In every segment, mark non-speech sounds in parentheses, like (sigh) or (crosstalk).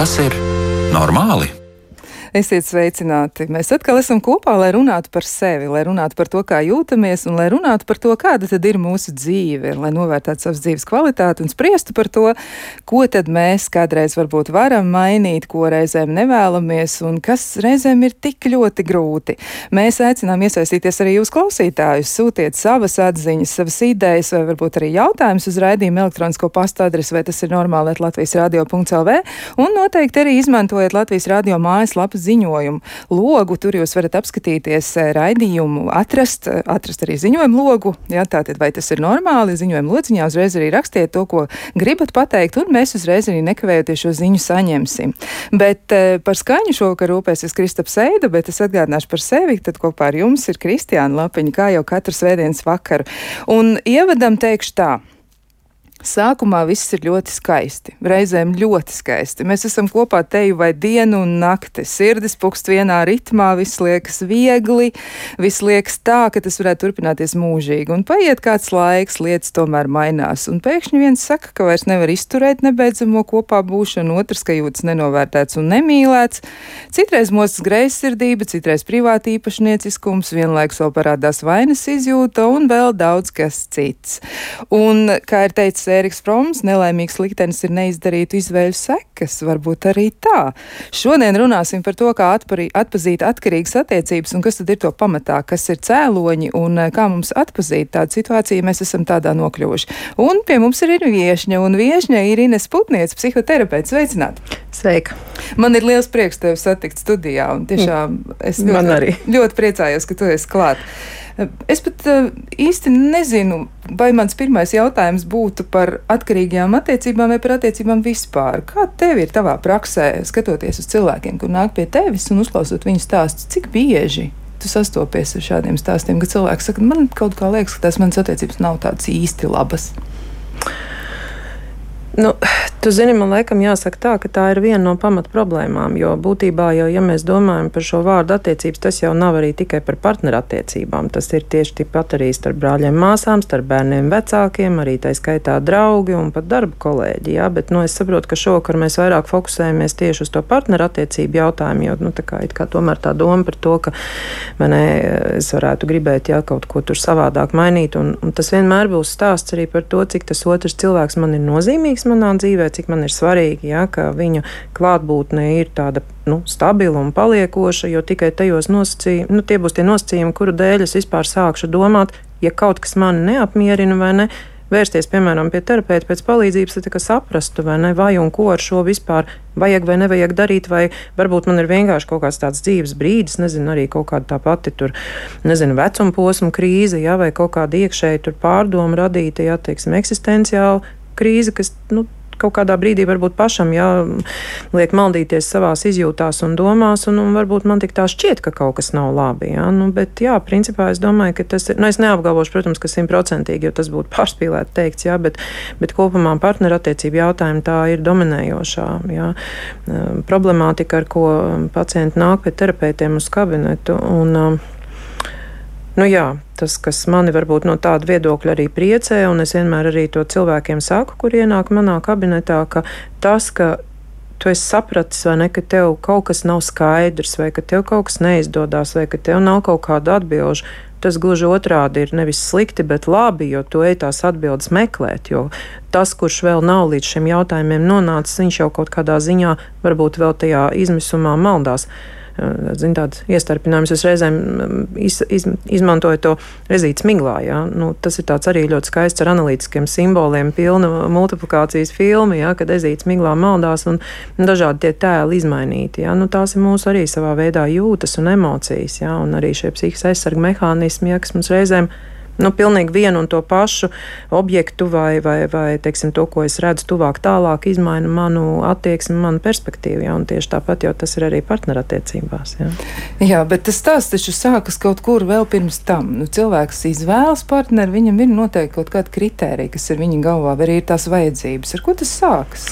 Vai tas ir normāli? Esiet sveicināti! Mēs atkal esam kopā, lai runātu par sevi, lai runātu par to, kā jūtamies, un lai runātu par to, kāda tad ir mūsu dzīve, lai novērtētu savas dzīves kvalitāti un spriestu par to, ko tad mēs kādreiz varbūt varam mainīt, ko reizēm nevēlamies, un kas reizēm ir tik ļoti grūti. Mēs aicinām iesaistīties arī jūs klausītājus, sūtiet savas atziņas, savas idejas, vai varbūt arī jautājumus uz raidījumu elektronisko pastu adresi, vai tas ir normāli Latvijas radio.lv, un noteikti arī izmantojiet Latvijas radio mājaslapas ziņojumu logu. Tur jūs varat apskatīties eh, raidījumu, atrast, eh, atrast arī ziņojumu logu. Jā, tātad, vai tas ir normāli? Ziņojumu lociņā uzreiz arī rakstiet to, ko gribat pateikt, un mēs uzreiz arī nekavējoties šo ziņu saņemsim. Bet eh, par skaņu šovakar rūpēsies Kristaps Seida, bet es atgādināšu par sevi, tad kopā ar jums ir Kristiāna Lapiņa, kā jau katru svētdienas vakaru. Un ievadam teikšu tā. Sākumā viss ir ļoti skaisti, reizēm ļoti skaisti. Mēs esam kopā teju vai dienu un nakti. Sirdis pukst vienā ritmā, viss liekas viegli, viss liekas tā, ka tas varētu turpināties mūžīgi. Un paiet kāds laiks, lietas tomēr mainās. Un pēkšņi viens saka, ka vairs nevar izturēt nebeidzamo kopā būšanu, otrs, ka jūtas nenovērtēts un nemīlēts. Citreiz mostas greizsirdība, citreiz privāti īpašnieciskums, vienlaikus vēl parādās vainas izjūta un vēl daudz kas cits. Un, kā ir teicis Ēriks Froms, nelaimīgs liktenis ir neizdarītu izvēļu sekas, varbūt arī tā. Šodien runāsim par to, kā atparī, atpazīt atkarīgas attiecības un kas tad ir to pamatā, kas ir cēloņi un eh, kā mums atpazīt tādu situāciju, mēs esam tādā nokļuvuši. Un pie mums ir viešņa, un viešņa ir Ines Putniec, psihoterapeits. Sveicināti! Sveika! Man ir liels prieks tevi satikt studijā, un tiešām es ļoti, ļoti priecājos, ka tu esi klāt. Es pat eh, īsti nezinu, vai mans pirmais jautājums būtu par atkarīgajām attiecībām vai par attiecībām vispār. Kā tev ir tavā praksē, skatoties uz cilvēkiem, kur nāk pie tevis un uzklausot viņu stāstus, cik bieži tu sastopies ar šādiem stāstiem, ka cilvēks saka, man kaut kā liekas, ka tās manas attiecības nav tādas īsti labas? Nu, tu zini, man laikam jāsaka tā, ka tā ir viena no pamat problēmām. Jo būtībā, jau, ja mēs domājam par šo vārdu attiecības, tas jau nav arī tikai par partnerattiecībām. Tas ir tieši tikpat arī starp brāļiem, māsām, starp bērniem, vecākiem, arī tā skaitā draugi un pat darba kolēģi. Jā? Bet nu, es saprotu, ka šovakar mēs vairāk fokusējamies tieši uz to partnerattiecību jautājumu, jo nu, tā kā, kā tomēr tā doma par to, ka ne, es varētu gribēt jā, kaut ko tur savādāk mainīt. Un, un tas vienmēr būs stāsts arī par to, cik tas otrs cilvēks man ir nozīmīgs nozīmīgs manā dzīvē, cik man ir svarīgi, ja, ka viņa klātbūtne ir tāda nu, stabila un paliekoša, jo tikai tajos nosacījumos, nu, tie būs tie nosacījumi, kuru dēļ es vispār sākšu domāt, ja kaut kas mani neapmierina vai ne vērsties, piemēram, pie terapeita pēc palīdzības, lai saprastu, vai, ne, vai un ko ar šo vispār vajag vai nevajag darīt, vai varbūt man ir vienkārši kaut kāds tāds dzīves brīdis, nezinu, arī kaut kāda tā pati tur, nezinu, vecuma posma krīze, ja, vai kaut kāda iekšēji tur pārdoma radīta, ja, teiksim, eksistenciāla krīze, kas nu, kaut kādā brīdī varbūt pašam jāliek maldīties savās izjūtās un domās, un, un varbūt man tik tā šķiet, ka kaut kas nav labi. Jā, nu, bet, jā, principā es domāju, ka tas ir, nu, es neapgalvošu, protams, ka simtprocentīgi, jo tas būtu pārspīlēti teikts, jā, bet, bet kopumā partnerattiecību jautājumi tā ir dominējošā jā, problemātika, ar ko pacienti nāk pie terapeitiem uz kabinetu. Un, Nu jā, tas, kas mani varbūt no tāda viedokļa arī priecē, un es vienmēr arī to cilvēkiem saku, kur ienāk manā kabinetā, ka tas, ka tu esi sapratis, vai ne, ka tev kaut kas nav skaidrs, vai ka tev kaut kas neizdodas, vai ka tev nav kaut kāda atbilžu. Tas gluži otrādi ir nevis slikti, bet labi, jo tu ej tās atbildes meklēt. Jo tas, kurš vēl nav līdz šiem jautājumiem nonācis, viņš jau kaut kādā ziņā varbūt vēl tajā izmisumā maldās. Zin, tāds iestarpinājums. Es reizēm mm, iz, iz, izmantoju to rezītu miglā. Ja? Nu, tas ir arī ļoti skaists ar analītiskiem simboliem, pilna multiplikācijas filma, ja? kad ezīts miglā maldās un dažādi tie tēli izmainīti. Ja? Nu, tās ir mūsu arī savā veidā jūtas un emocijas, ja? un arī šie psihiskās aizsarga mehānismi, ja? kas mums reizēm ir nu, pilnīgi vienu un to pašu objektu vai, vai, vai teiksim, to, ko es redzu tuvāk, tālāk, izmaina manu attieksmi, manu perspektīvu. Ja? Tieši tāpat jau tas ir arī partnerattiecībās. Ja? Jā, bet tas stāsts taču sākas kaut kur vēl pirms tam. Nu, cilvēks izvēlas partneri, viņam ir noteikti kaut kāda kritērija, kas ir viņa galvā, vai arī ir tās vajadzības. Ar ko tas sākas?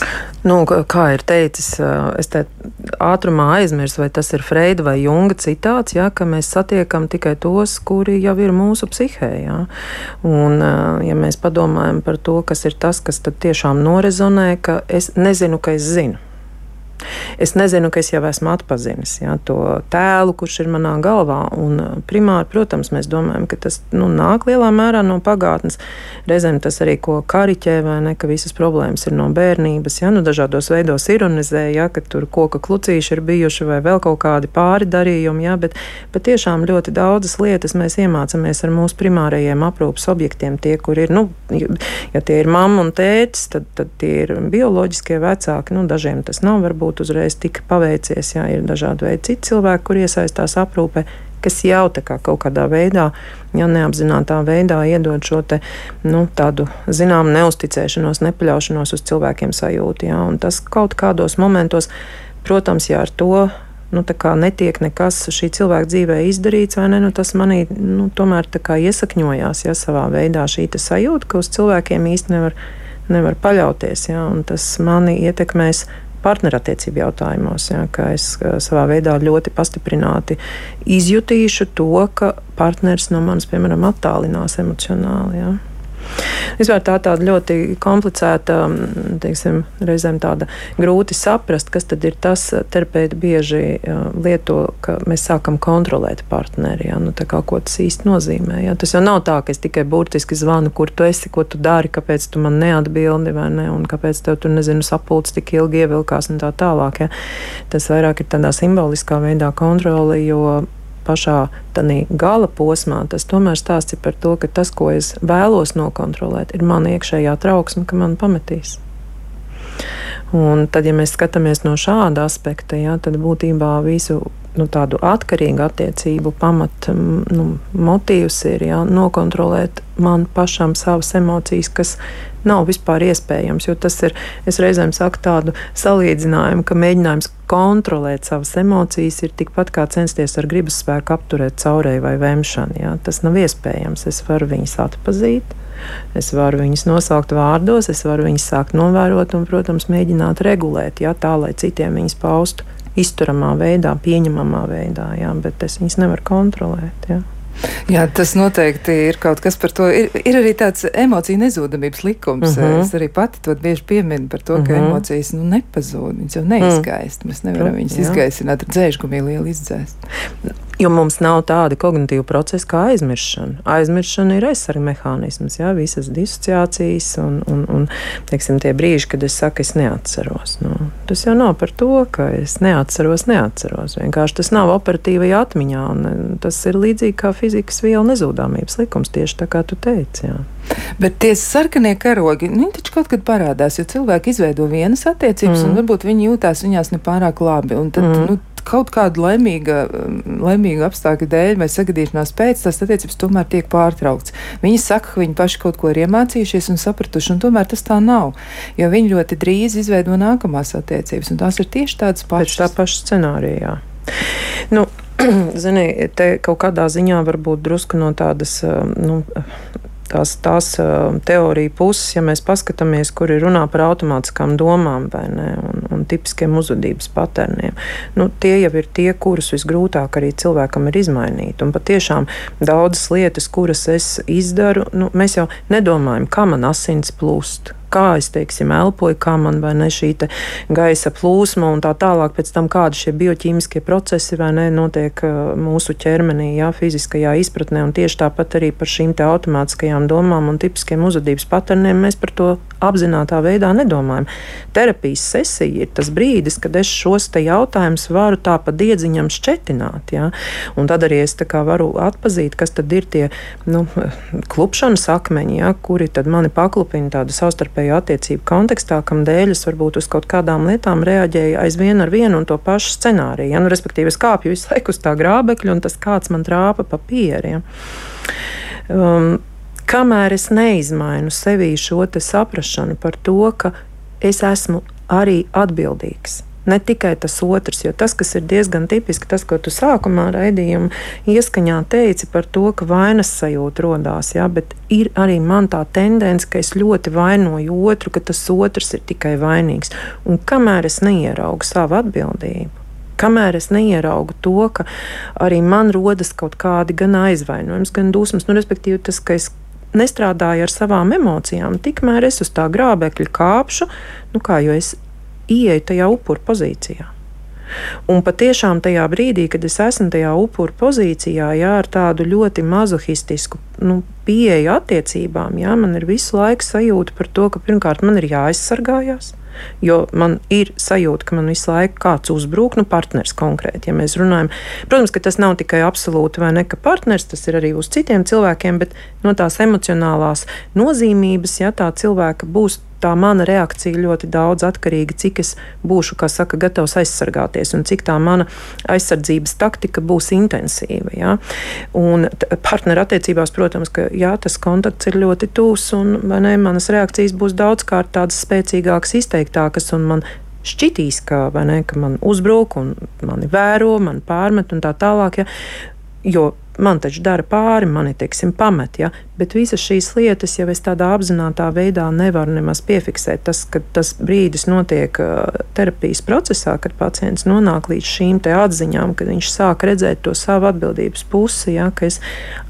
Nu, kā ir teicis, es te ātrumā aizmirsu, vai tas ir Freida vai Junga citāts, ja, ka mēs satiekam tikai tos, kuri jau ir mūsu psihē. Ja. Ja? Un, ja mēs padomājam par to, kas ir tas, kas tiešām norezonē, ka es nezinu, ka es zinu. Es nezinu, ka es jau esmu atpazinis ja, to tēlu, kurš ir manā galvā. Un, primāri, protams, mēs domājam, ka tas nu, nāk lielā mērā no pagātnes. Reizēm tas arī ko kariķē, vai ne, ka visas problēmas ir no bērnības. Ja, nu, dažādos veidos ironizē, ja, ka tur koka klucīši ir bijuši vai vēl kaut kādi pāri darījumi. Ja, bet patiešām ļoti daudzas lietas mēs iemācāmies ar mūsu primārajiem aprūpas objektiem. Tie, kur ir, nu, ja tie ir mamma un tētis, tad, tad tie ir bioloģiskie vecāki. Nu, dažiem tas nav varbūt nebūtu uzreiz tik paveicies. Jā, ir dažādi veidi citi cilvēki, kur iesaistās aprūpē, kas jau kā kaut kādā veidā, ja neapzinātā veidā iedod šo te, nu, tādu zināmu neusticēšanos, nepaļaušanos uz cilvēkiem sajūtu. Jā, un tas kaut kādos momentos, protams, ja ar to nu, netiek nekas šī cilvēka dzīvē izdarīts, vai ne, nu, tas manī nu, tomēr iesakņojās ja, savā veidā šī sajūta, ka uz cilvēkiem īsti nevar, nevar paļauties. Ja, tas mani ietekmēs partnerattiecību jautājumos, ja, ka es savā veidā ļoti pastiprināti izjutīšu to, ka partneris no manis, piemēram, attālinās emocionāli. Ja. Vispār tā tāda ļoti komplicēta, teiksim, reizēm tāda grūti saprast, kas tad ir tas, terapeiti bieži lieto, ka mēs sākam kontrolēt partneri, ja, nu, kā, ko tas īsti nozīmē. Ja. Tas jau nav tā, ka es tikai burtiski zvanu, kur tu esi, ko tu dari, kāpēc tu man neatbildi, vai ne, un kāpēc tev tur, nezinu, sapulcs tik ilgi ievilkās un tā tālāk. Ja. Tas vairāk ir tādā simboliskā veidā kontroli, jo pašā gala posmā, tas tomēr stāsta par to, ka tas, ko es vēlos nokontrolēt, ir mana iekšējā trauksme, ka man pametīs. Un tad, ja mēs skatāmies no šāda aspekta, jā, tad būtībā visu nu, tādu atkarīgu attiecību pamat nu, motīvs ir jā, nokontrolēt man pašam savas emocijas, kas nav vispār iespējams. Jo tas ir, es reizēm saku tādu salīdzinājumu, ka mēģinājums kontrolēt savas emocijas ir tikpat kā censties ar gribas spēku apturēt caurēju vai vēmšanu. Jā. Tas nav iespējams. Es varu viņus atpazīt. Es varu viņus nosaukt vārdos, es varu viņus sākt novērot un, protams, mēģināt regulēt, jā, tā lai citiem viņus paustu izturamā veidā, pieņemamā veidā, jā, bet es viņus nevaru kontrolēt. Jā. Jā, tas noteikti ir kaut kas par to. Ir, ir arī tāds emociju nezudamības likums. Uh mhm. -huh. Es arī pati to bieži pieminu par to, uh -huh. ka mhm. emocijas nu, nepazūd. Viņas jau neizgaist. Mēs nevaram viņas Jā. izgaisināt ar dzēšgumiju lielu izdzēst. Jo mums nav tāda kognitīva procesa kā aizmiršana. Aizmiršana ir aizsarga mehānisms, jā, visas disociācijas un, un, un teiksim, tie brīži, kad es saku, es neatceros. Nu, tas jau nav par to, ka es neatceros, neatceros. Vienkārši tas nav operatīvajā atmiņā. Tas ir līdzīgi kā fizikas vielu nezudāmības likums, tieši tā kā tu teici. Jā. Bet tie sarkanie karogi, nu, viņi taču kaut kad parādās, jo cilvēki izveido vienas attiecības, mm. un varbūt viņi jūtās viņās nepārāk labi. Un tad, mm. nu, kaut kāda laimīga, laimīga apstākļa dēļ vai sagadīšanās pēc tās attiecības tomēr tiek pārtraukts. Viņi saka, ka viņi paši kaut ko ir iemācījušies un sapratuši, un tomēr tas tā nav. Jo viņi ļoti drīz izveido nākamās attiecības, un tās ir tieši tādas pašas. Pēc tā paša scenārijā. Nu, (clears throat) Zini, te kaut kādā ziņā varbūt drusku no tādas nu, tās, tās teorija puses, ja mēs paskatāmies, kur ir runā par automātiskām domām ne, un, un tipiskiem uzvedības paterniem, nu, tie jau ir tie, kurus visgrūtāk arī cilvēkam ir izmainīt. Un patiešām daudzas lietas, kuras es izdaru, nu, mēs jau nedomājam, kā man asins plūst kā es teiksim, elpoju, kā man ne šī gaisa plūsma un tā tālāk, pēc tam kādi šie bioķīmiskie procesi vai ne notiek uh, mūsu ķermenī, jā, fiziskajā izpratnē, un tieši tāpat arī par šīm automātiskajām domām un tipiskiem uzvedības paterniem mēs par to apzinātā veidā nedomājam. Terapijas sesija ir tas brīdis, kad es šos te jautājumus varu tā pa diedziņam šķetināt, jā, un tad arī es varu atpazīt, kas tad ir tie, nu, (laughs) klupšanas akmeņi, jā, kuri tad mani paklupina tādu savstarpēju savstarpēju attiecību kontekstā, kam dēļ es varbūt uz kaut kādām lietām reaģēju aizvien ar vienu un to pašu scenāriju. Ja? Nu, respektīvi, es kāpju visu laiku uz tā grābekļa, un tas kāds man trāpa pa pieriem. Um, kamēr es neizmainu sevī šo saprāšanu par to, ka es esmu arī atbildīgs ne tikai tas otrs, jo tas, kas ir diezgan tipiski, tas, ko tu sākumā raidījuma ieskaņā teici par to, ka vainas sajūta rodās, jā, bet ir arī man tā tendence, ka es ļoti vainoju otru, ka tas otrs ir tikai vainīgs. Un kamēr es neieraugu savu atbildību, kamēr es neieraugu to, ka arī man rodas kaut kādi gan aizvainojums, gan dusmas, nu, respektīvi tas, ka es nestrādāju ar savām emocijām, tikmēr es uz tā grābekļa kāpšu, nu kā, jo es ieeju tajā upuru pozīcijā. Un patiešām tajā brīdī, kad es esmu tajā upuru pozīcijā, jā, ar tādu ļoti mazohistisku nu, pieeju attiecībām, jā, man ir visu laiku sajūta par to, ka pirmkārt man ir jāaizsargājās. Jo man ir sajūta, ka man visu laiku kāds uzbrūk, nu, partneris konkrēti. Ja mēs runājam, protams, ka tas nav tikai absolūti vai ne, ka partneris, tas ir arī uz citiem cilvēkiem, bet no tās emocionālās nozīmības, ja tā cilvēka būs tā mana reakcija ļoti daudz atkarīga, cik es būšu, kā saka, gatavs aizsargāties un cik tā mana aizsardzības taktika būs intensīva. Ja? Un partnerattiecībās, protams, ka jā, tas kontakts ir ļoti tūs un ne, manas reakcijas būs daudzkārt tādas spēcīgākas, izteiktākas un man šķitīs, ka, ne, ka man uzbruk un mani vēro, man pārmet un tā tālāk. Ja? Jo man taču dara pāri, mani teiksim, pamet. Ja? Bet visas šīs lietas jau es tādā apzināta veidā nevaru nemaz piefiksēt. Tas, kad tas brīdis notiek terapijas procesā, kad pacients nonāk līdz šīm atziņām, kad viņš sāk redzēt to savu atbildības pusi, ja? ka es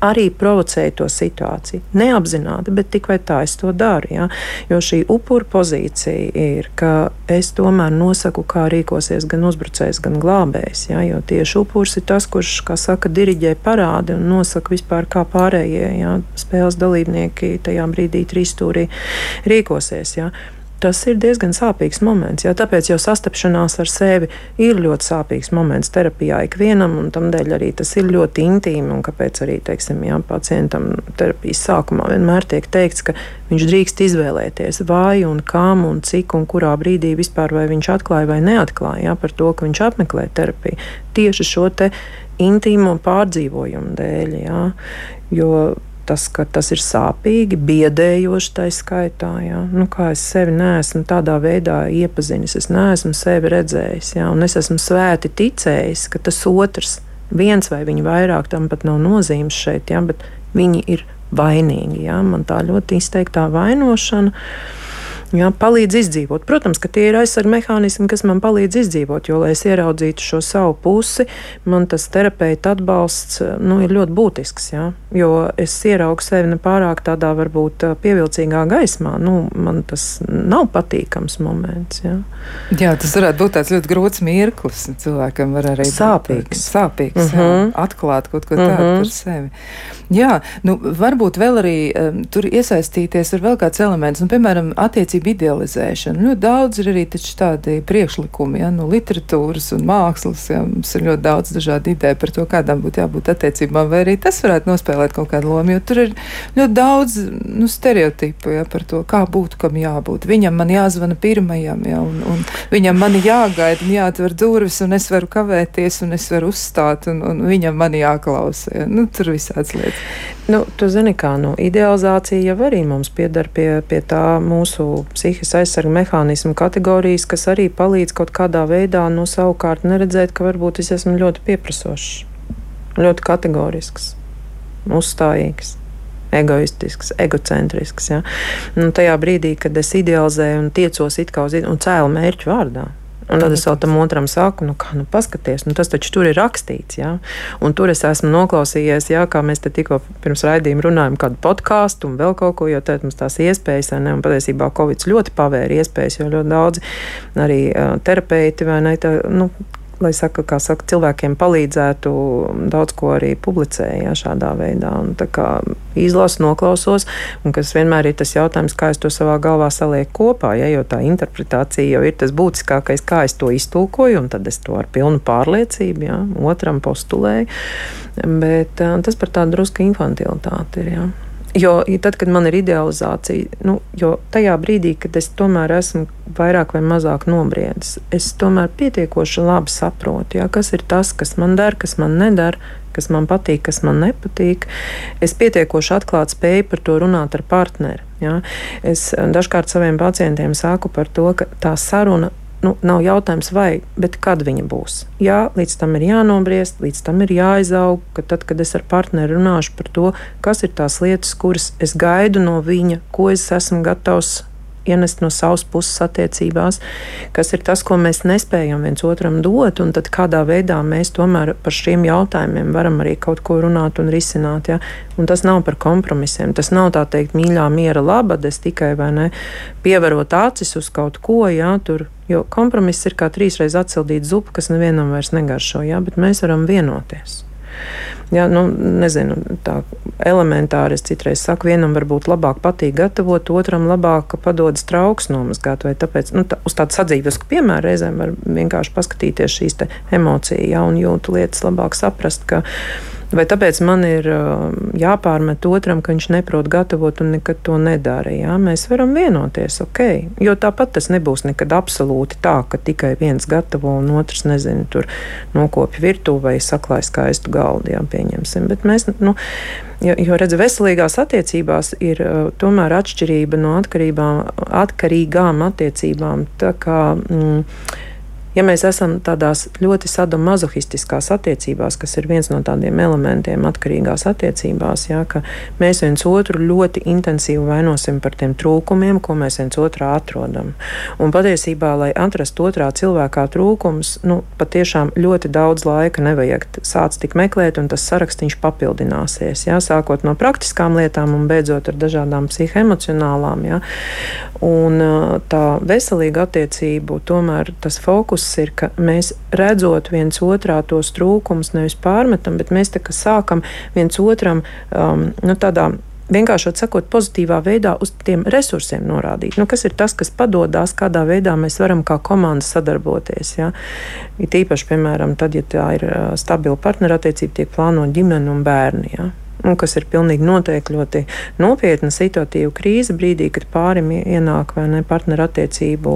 arī provocēju to situāciju. Neapzināti, bet tik vai tā es to daru. Ja? Jo šī upura pozīcija ir, ka es tomēr nosaku, kā rīkosies gan uzbrucējs, gan glābējs. Ja? Jo tieši upuris ir tas, kurš, kā saka, diriģē parādu parādi un nosaka vispār, kā pārējie jā, spēles dalībnieki tajā brīdī trīsstūrī rīkosies. Jā tas ir diezgan sāpīgs moments. Jā, tāpēc jau sastapšanās ar sevi ir ļoti sāpīgs moments terapijā ikvienam, un tādēļ arī tas ir ļoti intīmi. Un kāpēc arī teiksim, jā, pacientam terapijas sākumā vienmēr tiek teikts, ka viņš drīkst izvēlēties, vai un kam un cik un kurā brīdī vispār viņš atklāja vai neatklāja jā, par to, ka viņš apmeklē terapiju. Tieši šo intīmo pārdzīvojumu dēļ. Jā, jo tas, ka tas ir sāpīgi, biedējoši tā skaitā. Ja? Nu, kā es sevi neesmu tādā veidā iepazinis, es neesmu sevi redzējis. Ja? Es esmu svēti ticējis, ka tas otrs, viens vai viņi vairāk, tam pat nav nozīmes šeit, ja? bet viņi ir vainīgi. Ja? Man tā ļoti izteiktā vainošana jā, palīdz izdzīvot. Protams, ka tie ir aizsardzības mehānismi, kas man palīdz izdzīvot, jo, lai es ieraudzītu šo savu pusi, man tas terapeita atbalsts nu, ir ļoti būtisks. Jā, jo es ieraugu sevi nepārāk tādā varbūt pievilcīgā gaismā. Nu, man tas nav patīkams moments. Jā, jā tas varētu būt tāds ļoti grūts mirklis. Cilvēkam var arī sāpīgs. būt sāpīgs, uh -huh. jā, mhm. atklāt kaut ko tādu uh -huh. par sevi. Jā, nu, varbūt vēl arī um, tur iesaistīties ir vēl kāds elements, nu, piemēram, attiecības attiecību idealizēšanu. Ļoti daudz ir arī tādi priekšlikumi ja, no literatūras un mākslas. Ja, mums ir ļoti daudz dažādu ideju par to, kādām būtu jābūt attiecībām, vai arī tas varētu nospēlēt kaut kādu lomu. Jo tur ir ļoti daudz nu, stereotipu ja, par to, kā būtu, kam jābūt. Viņam man jāzvana pirmajam, ja, un, un viņam man jāgaida un jāatver durvis, un es varu kavēties, un es varu uzstāt, un, un viņam man jāklausa. Ja. Nu, tur visādas lietas. Nu, tu zini, kā nu, idealizācija jau arī mums piedara pie, pie tā mūsu psihiskās aizsardzības mehānismu kategorijas, kas arī palīdz kaut kādā veidā nu, savukārt neredzēt, ka varbūt es esmu ļoti pieprasošs, ļoti kategorisks, uzstājīgs egoistisks, egocentrisks. Ja? Nu, tajā brīdī, kad es idealizēju un tiecos it kā uz un cēlu mērķu vārdā. Un tad es vēl tam otram saku, nu, kā, nu, paskaties, nu, tas taču tur ir rakstīts. Ja? Un tur es esmu noklausījies, ja, kā mēs te tikko pirms raidījuma runājam, kādu podkāstu un vēl kaut ko, jo tad mums tās iespējas, ne, un patiesībā Covid ļoti pavēra iespējas, jo ļoti daudzi arī uh, terapeiti vai ne, tā, nu, lai saka, saka, cilvēkiem palīdzētu daudz ko arī publicēja šādā veidā. Un, kā, izlasu, noklausos, un kas vienmēr ir tas jautājums, kā es to savā galvā salieku kopā, ja, jo tā interpretācija jau ir tas būtiskākais, kā es to iztulkoju, un tad es to ar pilnu pārliecību ja, otram postulēju. Bet tas par tādu drusku infantilitāti ir. Ja. Jo ja tad, kad man ir idealizācija, nu, jo tajā brīdī, kad es tomēr esmu vairāk vai mazāk nobriedis, es tomēr pietiekoši labi saprotu, ja, kas ir tas, kas man der, kas man nedara, kas man patīk, kas man nepatīk. Es pietiekoši atklāti spēju par to runāt ar partneri. Ja. Es dažkārt saviem pacientiem saku par to, ka tā saruna nu, nav jautājums, vai, bet kad viņa būs. Jā, līdz tam ir jānobriest, līdz tam ir jāizaug, ka tad, kad es ar partneri runāšu par to, kas ir tās lietas, kuras es gaidu no viņa, ko es esmu gatavs ienest no savas puses attiecībās, kas ir tas, ko mēs nespējam viens otram dot, un tad kādā veidā mēs tomēr par šiem jautājumiem varam arī kaut ko runāt un risināt. Ja? Un tas nav par kompromisiem, tas nav tā teikt mīļā miera labades tikai vai ne pievarot acis uz kaut ko, ja tur Jo kompromiss ir kā trīsreiz atsildīta zupa, kas nevienam vairs negaršo, jā, bet mēs varam vienoties. Jā, nu, nezinu, tā elementāri es citreiz saku, vienam varbūt labāk patīk gatavot, otram labāk padodas trauks nomazgāt. Tāpēc nu, tā, uz tādu sadzīvesku piemēru reizēm var vienkārši paskatīties šīs emocijas, ja, un jūtu lietas labāk saprast, ka Vai tāpēc man ir uh, jāpārmet otram, ka viņš neprot gatavot un nekad to nedara? Jā? Mēs varam vienoties, ok. Jo tāpat tas nebūs nekad absolūti tā, ka tikai viens gatavo un otrs nezina, tur nokopja virtuvē saklāj skaistu galdu, jā, pieņemsim. Bet mēs, nu, jo, jo redz, veselīgās attiecībās ir uh, tomēr atšķirība no atkarīgām attiecībām. Tā kā, mm, ja mēs esam tādās ļoti sadomazohistiskās attiecībās, kas ir viens no tādiem elementiem atkarīgās attiecībās, jā, ka mēs viens otru ļoti intensīvi vainosim par tiem trūkumiem, ko mēs viens otrā atrodam. Un patiesībā, lai atrastu otrā cilvēkā trūkums, nu, patiešām ļoti daudz laika nevajag sākt tik meklēt, un tas sarakstīns papildināsies. Jā, sākot no praktiskām lietām un beidzot ar dažādām psihoemocionālām. Jā. Un tā veselīga attiecība, tomēr tas fokus puses ir, ka mēs redzot viens otrā tos trūkumus, nevis pārmetam, bet mēs tā kā sākam viens otram um, nu, tādā vienkārši sakot, pozitīvā veidā uz tiem resursiem norādīt. Nu, kas ir tas, kas padodas, kādā veidā mēs varam kā komanda sadarboties? Ja? It īpaši, piemēram, tad, ja tā ir uh, stabila partnerattiecība, tiek plānota ģimene un bērni. Ja? Un kas ir pilnīgi noteikti ļoti nopietna situatīva krīze brīdī, kad pārim ienāk vai ne partnerattiecību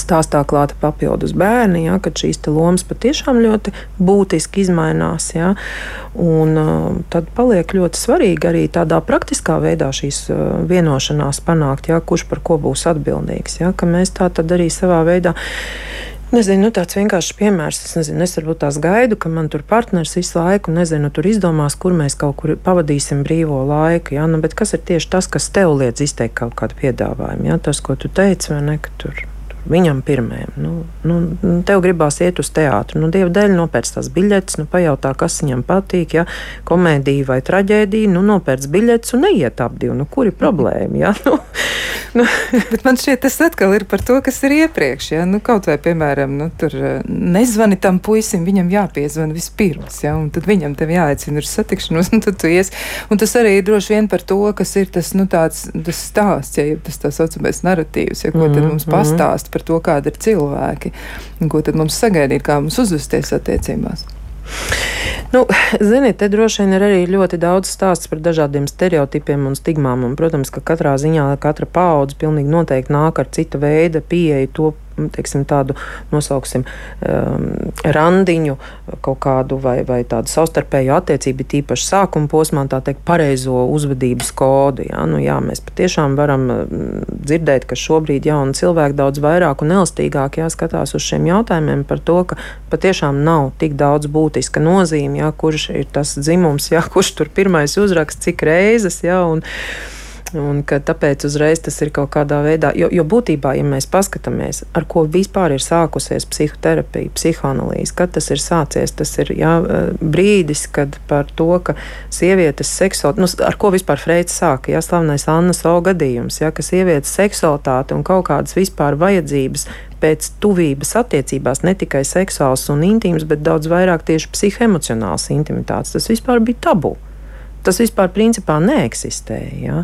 stāstā klāta papildus bērni, ja, kad šīs lomas patiešām ļoti būtiski izmainās. Ja, un, uh, tad paliek ļoti svarīgi arī tādā praktiskā veidā šīs uh, vienošanās panākt, ja, kurš par ko būs atbildīgs. Ja, mēs tā tad arī savā veidā. Nezinu, nu, tāds vienkāršs piemērs. Es nezinu, es varbūt tās gaidu, ka man tur partneris visu laiku, nezinu, tur izdomās, kur mēs kaut kur pavadīsim brīvo laiku. Ja? Nu, bet kas ir tieši tas, kas tev liedz izteikt kaut kādu piedāvājumu? Ja? Tas, ko tu teici, vai ne? Tur viņam pirmajam. Nu, nu, nu, tev gribās iet uz teātru. Nu, Dieva dēļ nopērts tās biļetes, nu, pajautā, kas viņam patīk. Ja? Komēdija vai traģēdija, nu, nopērts biļetes un neiet ap divu. Nu, kur ir problēma? Ja? (laughs) Nu, nu. Bet man šķiet, tas atkal ir par to, kas ir iepriekš. Ja? Nu, kaut vai, piemēram, nu, tur eh, nezvani tam puisim, viņam jāpiezvana vispirms, ja? un tad viņam te jāaicina uz satikšanos, (laughs) un tad tu ies. Un tas arī ir droši vien par to, kas ir tas, nu, tāds, tas stāsts, ja tas tā saucamais narratīvs, ja, ko mm -hmm. tad mums mhm. Pastāst par to, kādi ir cilvēki un ko tad mums sagaidīt, kā mums uzvesties attiecībās. Nu, ziniet, te droši vien ir arī ļoti daudz stāsts par dažādiem stereotipiem un stigmām. Un, protams, ka katrā ziņā katra paudze pilnīgi noteikti nāk ar cita veida pieeju to teiksim, tādu nosauksim um, randiņu, kaut kādu vai, vai tādu savstarpēju attiecību, tīpaši sākuma posmā, tā teikt, pareizo uzvedības kodu. Jā, nu, jā, mēs patiešām varam mm, dzirdēt, ka šobrīd jauni cilvēki daudz vairāk un elastīgāk jāskatās uz šiem jautājumiem par to, ka patiešām nav tik daudz būtiska nozīme, jā, kurš ir tas dzimums, jā, kurš tur pirmais uzraksts, cik reizes. Jā, un, Un tāpēc uzreiz tas ir kaut kādā veidā, jo, jo būtībā, ja mēs paskatāmies, ar ko vispār ir sākusies psihoterapija, psihoanalīze, kad tas ir sācies, tas ir jā, brīdis, kad par to, ka sievietes seksualitāte, nu, ar ko vispār Freits sāka, jā, slavenais Annas O gadījums, jā, ka sievietes seksualitāte un kaut kādas vispār vajadzības pēc tuvības attiecībās, ne tikai seksuāls un intīms, bet daudz vairāk tieši psihoemocionāls intimitātes, tas vispār bija tabu. Tas vispār principā neeksistēja. Ja?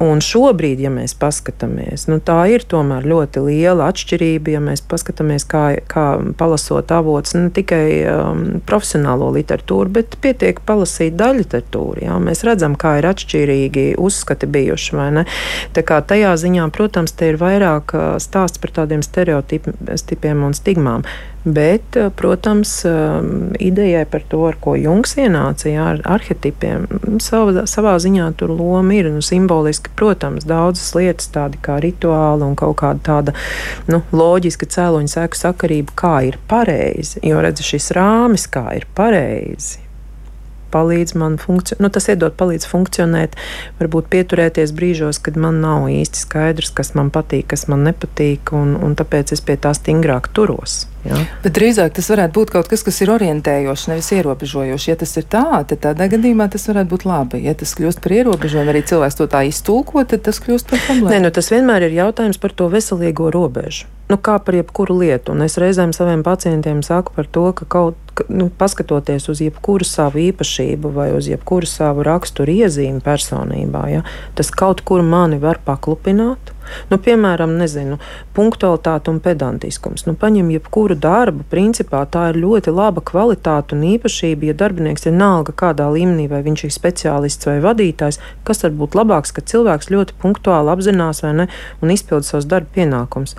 Un šobrīd, ja mēs paskatāmies, nu, tā ir tomēr ļoti liela atšķirība, ja mēs paskatāmies, kā, kā palasot avots, ne tikai um, profesionālo literatūru, bet pietiek palasīt daļu literatūru. Ja? Mēs redzam, kā ir atšķirīgi uzskati bijuši. Tajā ziņā, protams, te ir vairāk uh, stāsts par tādiem stereotipiem un stigmām. Bet, uh, protams, um, idejai par to, ar ko Junks ienāca, jā, ar arhetipiem, savā, savā ziņā tur loma ir nu, simboliski loģiski, protams, daudzas lietas, tādi kā rituāli un kaut kāda tāda nu, loģiska cēloņa seku sakarība, kā ir pareizi. Jo redz, šis rāmis, kā ir pareizi. Palīdz man funkcionēt, nu, tas iedod palīdz funkcionēt, varbūt pieturēties brīžos, kad man nav īsti skaidrs, kas man patīk, kas man nepatīk, un, un tāpēc es pie tā stingrāk turos. Ja? Bet drīzāk tas varētu būt kaut kas, kas ir orientējošs, nevis ierobežojošs. Ja tas ir tā, tad tādā gadījumā tas varētu būt labi. Ja tas kļūst par ierobežojumu, arī cilvēks to tā iztulko, tad tas kļūst par problēmu. Nē, nu, tas vienmēr ir jautājums par to veselīgo robežu. Nu, kā par jebkuru lietu. Un es reizēm saviem pacientiem saku par to, ka kaut ka, nu, paskatoties uz jebkuru savu īpašību vai uz jebkuru savu raksturu iezīmi personībā, ja, tas kaut kur mani var paklupināt. Nu, piemēram, nezinu, punktualitāte un pedantiskums. Nu, paņem jebkuru darbu, principā tā ir ļoti laba kvalitāte un īpašība. Ja darbinieks ir nalga kādā līmenī, vai viņš ir speciālists vai vadītājs, kas var būt labāks, ka cilvēks ļoti punktuāli apzinās ne, un izpild savus darba pienākumus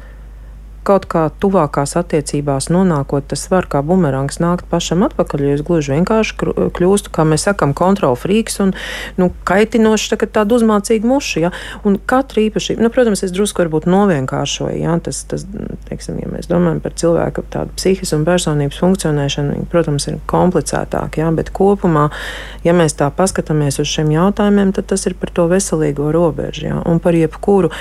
kaut kā tuvākās attiecībās nonākot, tas var kā bumerangs nākt pašam atpakaļ. Jo es gluži vienkārši kļūstu, kā mēs sakām, kontrolfrīks un nu, kaitinošs, tā, tāda uzmācīga muša. Ja? Un katra īpašība, nu, protams, es drusku varbūt novienkāršoju. Ja? Tas, tas, teiksim, ja mēs domājam par cilvēku tādu psihisku un personības funkcionēšanu, viņi, protams, ir komplicētāk. Ja? Bet kopumā, ja mēs tā paskatāmies uz šiem jautājumiem, tad tas ir par to veselīgo robežu ja? un par jebkuru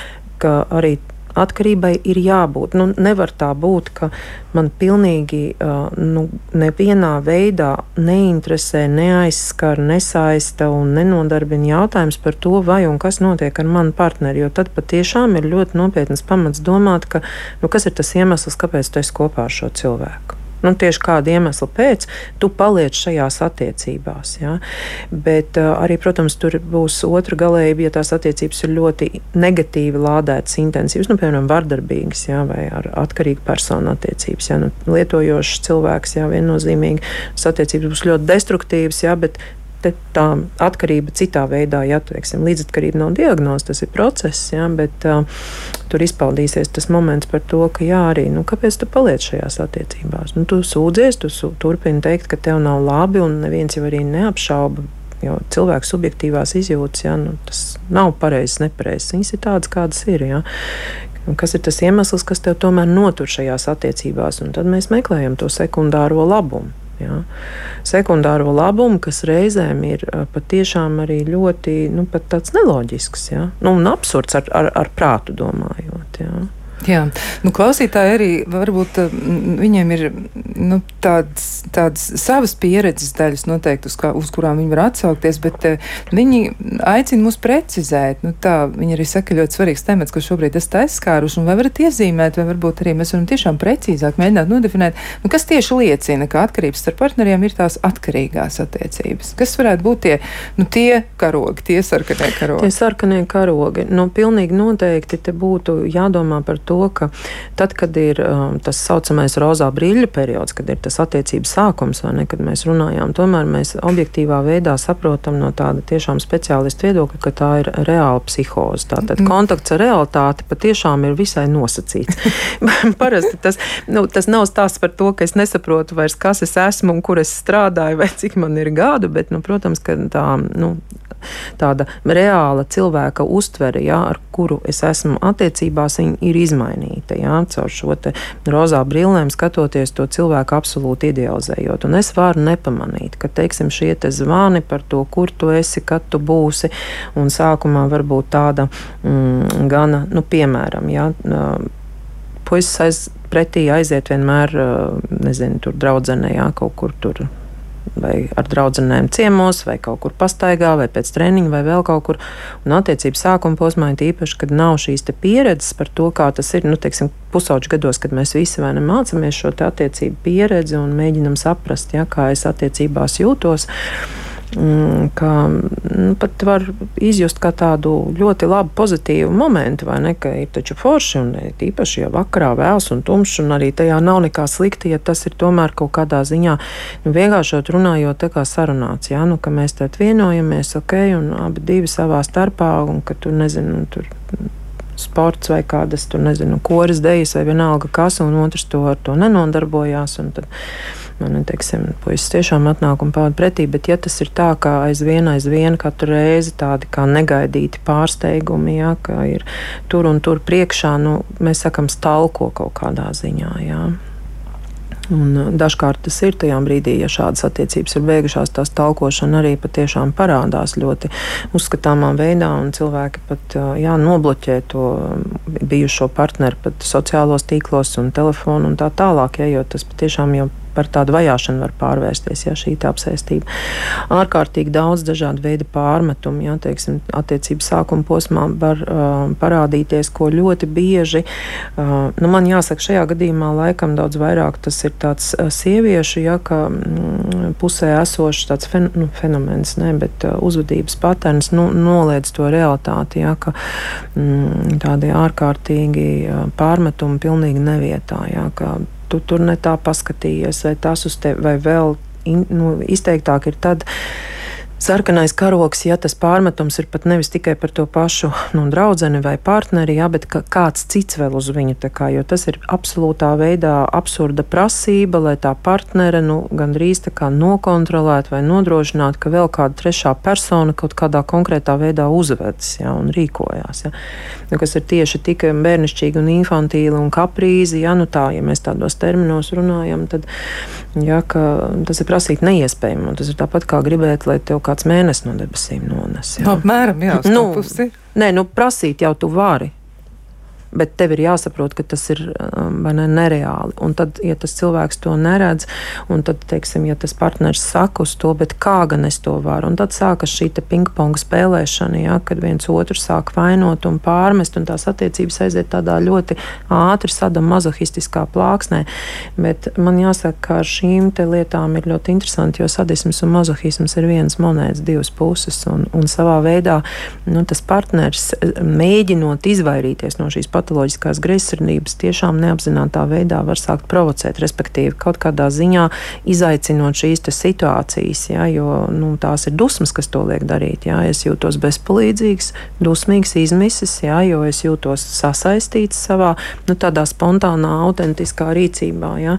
ka arī atkarībai ir jābūt. Nu, nevar tā būt, ka man pilnīgi nu, nevienā veidā neinteresē, neaizskar, nesaista un nenodarbina jautājums par to, vai un kas notiek ar manu partneri. Jo tad patiešām ir ļoti nopietnas pamats domāt, ka, nu, kas ir tas iemesls, kāpēc tu esi kopā ar šo cilvēku nu, tieši kāda iemesla pēc, tu paliec šajās attiecībās. Ja? Bet uh, arī, protams, tur būs otra galējība, ja tās attiecības ir ļoti negatīvi lādētas, intensīvas, nu, piemēram, vardarbīgas ja? vai ar atkarīgu personu attiecības. Ja? Nu, lietojošs cilvēks, ja viennozīmīgi, tas attiecības būs ļoti destruktīvas, ja? bet tā atkarība citā veidā, ja teiksim, līdzatkarība nav diagnoze, tas ir process, ja, bet uh, tur izpaudīsies tas moments par to, ka jā, arī, nu, kāpēc tu paliec šajās attiecībās? Nu, tu sūdzies, tu su, turpini teikt, ka tev nav labi, un neviens jau arī neapšauba. Jo cilvēku subjektīvās izjūtas, ja, nu, tas nav pareizs, nepareizs. Viņas ir tādas, kādas ir. Ja. Un kas ir tas iemesls, kas tev tomēr notur šajās attiecībās? Un tad mēs meklējam to sekundāro labumu. Ja. Sekundāro labumu, kas reizēm ir patiešām arī ļoti nu, tāds neloģisks ja. nu, un absurds ar, ar, ar prātu domājot. Ja. Jā, nu, klausītāji arī varbūt viņiem ir nu, tādas, tādas savas pieredzes daļas noteikti, uz, kā, uz kurām viņi var atsaukties, bet uh, viņi aicina mūs precizēt. Nu, tā, viņi arī saka, ļoti svarīgs temats, ko šobrīd esat aizskāruši, un vai varat iezīmēt, vai varbūt arī mēs varam tiešām precīzāk mēģināt nodefinēt, nu, kas tieši liecina, ka atkarības starp partneriem ir tās atkarīgās attiecības. Kas varētu būt tie, nu, tie karogi, tie sarkanie karogi? Tie sarkanie karogi, nu, pilnīgi noteikti te būtu jādomā par to, to, ka tad, kad ir um, tas saucamais rozā brīļa periods, kad ir tas attiecības sākums, vai ne, kad mēs runājām, tomēr mēs objektīvā veidā saprotam no tāda tiešām speciālista viedokļa, ka tā ir reāla psihoze. Tātad mm. kontakts ar realitāti patiešām ir visai nosacīts. (laughs) Parasti tas, nu, tas nav stāsts par to, ka es nesaprotu vairs, kas es esmu un kur es strādāju vai cik man ir gadu, bet, nu, protams, ka tā, nu, tāda reāla cilvēka uztvere, ja, ar kuru es esmu attiecībās, ir izmainīta. Ja, caur šo rozā brillēm skatoties to cilvēku absolūti idealizējot. Un es varu nepamanīt, ka teiksim, šie te zvani par to, kur tu esi, kad tu būsi, un sākumā varbūt tāda mm, gana, nu, piemēram, ja, puisis aiz, pretī aiziet vienmēr, nezinu, tur draudzenē, jā, kaut kur tur vai ar draugiem ciemos, vai kaut kur pastaigā, vai pēc treniņa, vai vēl kaut kur. Un attiecību sākuma posmā ir īpaši, kad nav šīs pieredzes par to, kā tas ir. Nu, teiksim, pusauģu gados, kad mēs visi vai ne mācāmies šo attiecību pieredzi un mēģinam saprast, ja, kā es attiecībās jūtos. Mm, ka nu, pat var izjust kā tādu ļoti labu, pozitīvu momentu, vai ne? Ka ir taču forši un īpaši, ja vakarā vēls un tumšs, un arī tajā nav nekā slikta, ja tas ir tomēr kaut kādā ziņā nu, vienkāršot runājot, tā kā sarunāts, jā, nu, ka mēs tad vienojamies, ok, un abi divi savā starpā, un ka tu nezini, tur sports vai kādas, tur nezinu, koris dejas vai vienalga kas, un otrs to ar to nenodarbojās. Tad, Man teiksim, puisis tiešām atnāk un pavada pretī, bet ja tas ir tā, ka aizvien, aizvien katru reizi tādi kā negaidīti pārsteigumi, ja, ka ir tur un tur priekšā, nu, mēs sakam, stalko kaut kādā ziņā. Ja. Un uh, dažkārt tas ir tajā brīdī, ja šādas attiecības ir beigušās, tās talkošana arī patiešām parādās ļoti uzskatāmā veidā, un cilvēki pat uh, jā, nobloķē to bijušo partneri pat sociālos tīklos un telefonu un tā tālāk, ja, jo tas patiešām jau par tādu vajāšanu var pārvērsties, ja šī apsēstība. Ārkārtīgi daudz dažādu veidu pārmetumu, ja teiksim, attiecību sākuma posmā var uh, parādīties, ko ļoti bieži, uh, nu, man jāsaka, šajā gadījumā laikam daudz vairāk tas ir tāds uh, sieviešu, ja, ka mm, pusē esošs tāds fen, nu, fenomens, ne, bet uh, uzvedības patērns nu, noliedz to realitāti, ja, ka mm, tādi ārkārtīgi uh, pārmetumi pilnīgi nevietā, ja, ka tu tur ne tā paskatījies, vai tas uz tevi, vai vēl in, nu, izteiktāk ir tad sarkanais karoks, ja tas pārmetums ir pat nevis tikai par to pašu nu, draugu vai partneri, ja, bet ka kāds cits vēl uz viņu. Kā, jo tas ir absolūtā veidā absurda prasība, lai tā partnere nu, gandrīz nokontrolētu vai nodrošinātu, ka vēl kāda trešā persona kaut kādā konkrētā veidā uzvedas ja, un rīkojās. Ja. Nu, kas ir tieši tik bērnišķīgi un infantīli un kaprīzi, ja, nu tā, ja mēs tādos terminos runājam, tad ja, tas ir prasīt neiespējami. Tas ir tāpat kā gribēt, lai tev kā kāds mēnesis no debesīm nones. Jā. Apmēram, jā, nu, nē, nu prasīt jau tu vari bet tev ir jāsaprot, ka tas ir um, ne, nereāli. Un tad, ja tas cilvēks to neredz, un tad, teiksim, ja tas partneris saka uz to, bet kā gan es to varu, un tad sākas šī ping-pong spēlēšana, ja, kad viens otru sāk vainot un pārmest, un tās attiecības aiziet tādā ļoti ātri sadam mazohistiskā plāksnē. Bet man jāsaka, ka ar šīm lietām ir ļoti interesanti, jo sadisms un mazohisms ir viens monētas divas puses, un, un savā veidā nu, tas partneris mēģinot izvairīties no šīs patoloģijas, patoloģiskās greizsirdības tiešām neapzinātā veidā var sākt provocēt, respektīvi kaut kādā ziņā izaicinot šīs situācijas, ja, jo nu, tās ir dusmas, kas to liek darīt. Ja. Es jūtos bezpalīdzīgs, dusmīgs, izmisis, ja, jo es jūtos sasaistīts savā nu, tādā spontānā, autentiskā rīcībā. Ja.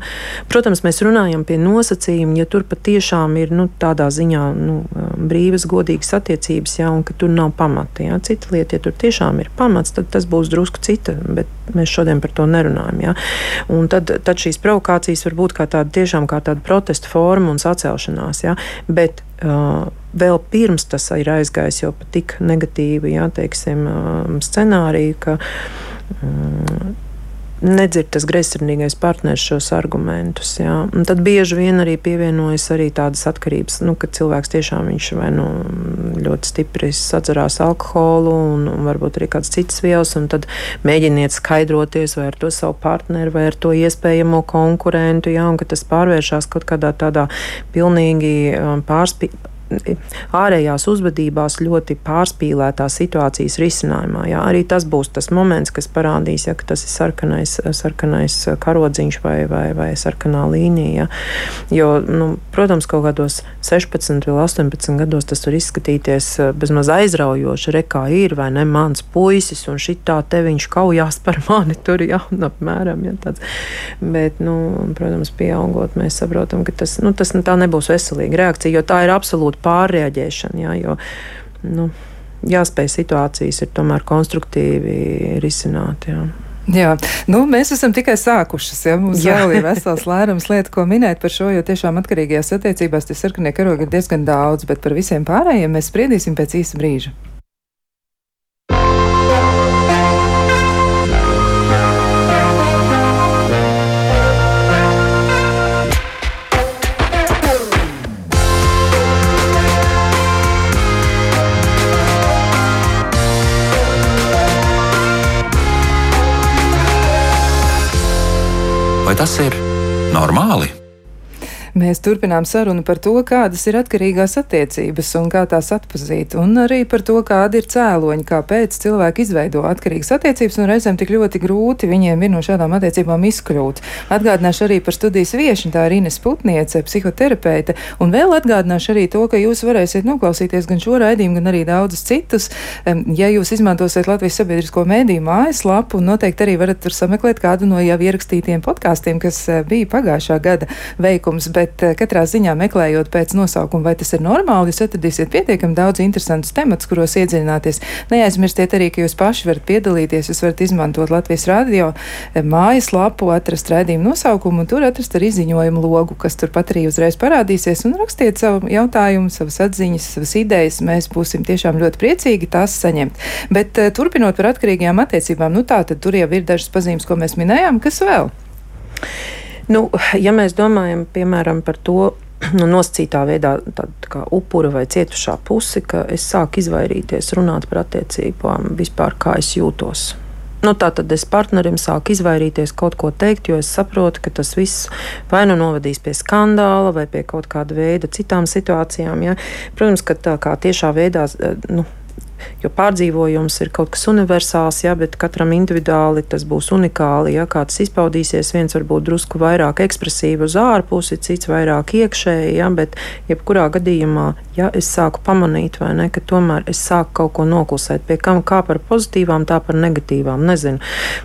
Protams, mēs runājam pie nosacījuma, ja tur patiešām ir nu, tādā ziņā nu, brīvas, godīgas attiecības, ja, un ka tur nav pamata. Ja. Cita lieta, ja tur tiešām ir pamats, tad tas būs drusku cita bet mēs šodien par to nerunājam. Ja? Un tad, tad šīs provokācijas var būt kā tāda, tiešām kā tāda protesta forma un sacelšanās. Ja? Bet, uh, Vēl pirms tas ir aizgājis jau pat tik negatīvi, ja teiksim, uh, scenāriju, ka um, nedzird tas greizsirdīgais partneris šos argumentus. Jā. Un tad bieži vien arī pievienojas arī tādas atkarības, nu, ka cilvēks tiešām viņš vai nu ļoti stipri sadzerās alkoholu un, un varbūt arī kādas citas vielas, un tad mēģiniet skaidroties vai ar to savu partneri vai ar to iespējamo konkurentu, jā, un ka tas pārvēršas kaut kādā tādā pilnīgi um, pārspīlētā ārējās uzvedībās ļoti pārspīlētā situācijas risinājumā. Jā. Arī tas būs tas moments, kas parādīs, ja ka tas ir sarkanais, sarkanais karodziņš vai, vai, vai sarkanā līnija. Jā. Jo, nu, protams, kaut kādos 16 vai 18 gados tas var izskatīties eh, bezmaz aizraujoši. Rekā ir vai ne mans puisis, un šitā te viņš kaujās par (laughs) mani tur jau apmēram. Ja, tāds. Bet, nu, protams, pieaugot, mēs saprotam, ka tas, nu, tas tā nebūs veselīga reakcija, jo tā ir absolūti pārreaģēšana. Jā, jo, nu, jāspēj situācijas ir tomēr konstruktīvi risināt. Jā. Jā, nu, mēs esam tikai sākušas. Ja? Mums Jā. vēl ir vesels lērums lietu, ko minēt par šo, jo tiešām atkarīgajās attiecībās tie sarkanie karogi ir diezgan daudz, bet par visiem pārējiem mēs spriedīsim pēc īsa brīža. Tas ir normāli? Mēs turpinām sarunu par to, kādas ir atkarīgās attiecības un kā tās atpazīt, un arī par to, kādi ir cēloņi, kāpēc cilvēki izveido atkarīgas attiecības, un reizēm tik ļoti grūti viņiem ir no šādām attiecībām izkļūt. Atgādināšu arī par studijas viešņu, tā ir Ines Putniece, psihoterapeite, un vēl atgādināšu arī to, ka jūs varēsiet noklausīties gan šo raidījumu, gan arī daudzus citus, ja jūs izmantosiet Latvijas sabiedrisko mēdīju mājaslapu, un noteikti arī varat tur sameklēt kādu no jau ierakstītiem podkāstiem, kas eh, bija pagājušā gada veikums. Bet bet katrā ziņā meklējot pēc nosaukuma, vai tas ir normāli, jūs atradīsiet pietiekami daudz interesantus temats, kuros iedziļināties. Neaizmirstiet arī, ka jūs paši varat piedalīties, jūs varat izmantot Latvijas radio mājaslapu, atrast raidījumu nosaukumu un tur atrast arī ziņojumu logu, kas turpat arī uzreiz parādīsies un rakstiet savu jautājumu, savas atziņas, savas idejas. Mēs būsim tiešām ļoti priecīgi tās saņemt. Bet turpinot par atkarīgajām attiecībām, nu tā tad tur jau ir dažas pazīmes, ko mēs minējām, kas vēl? Nu, ja mēs domājam piemēram par to, (clears throat) nu, nosacītā veidā kā upura vai cietušā pusi, ka es sāku izvairīties runāt par attiecībām, vispār kā es jūtos. Nu, tā tad es partnerim sāku izvairīties kaut ko teikt, jo es saprotu, ka tas viss vai nu novadīs pie skandāla, vai pie kaut kāda veida citām situācijām. Ja. Protams, ka tā kā tiešā veidā. Nu, Jo pārdzīvojums ir kaut kas universāls, jā, bet katram individuāli tas būs unikāli. Ja kā tas izpaudīsies, viens varbūt drusku vairāk ekspresīvi uz ārpusi, cits vairāk iekšēji, ja, bet jebkurā gadījumā, ja es sāku pamanīt, vai ne, ka tomēr es sāku kaut ko noklusēt, pie kam kā par pozitīvām, tā par negatīvām, nezinu.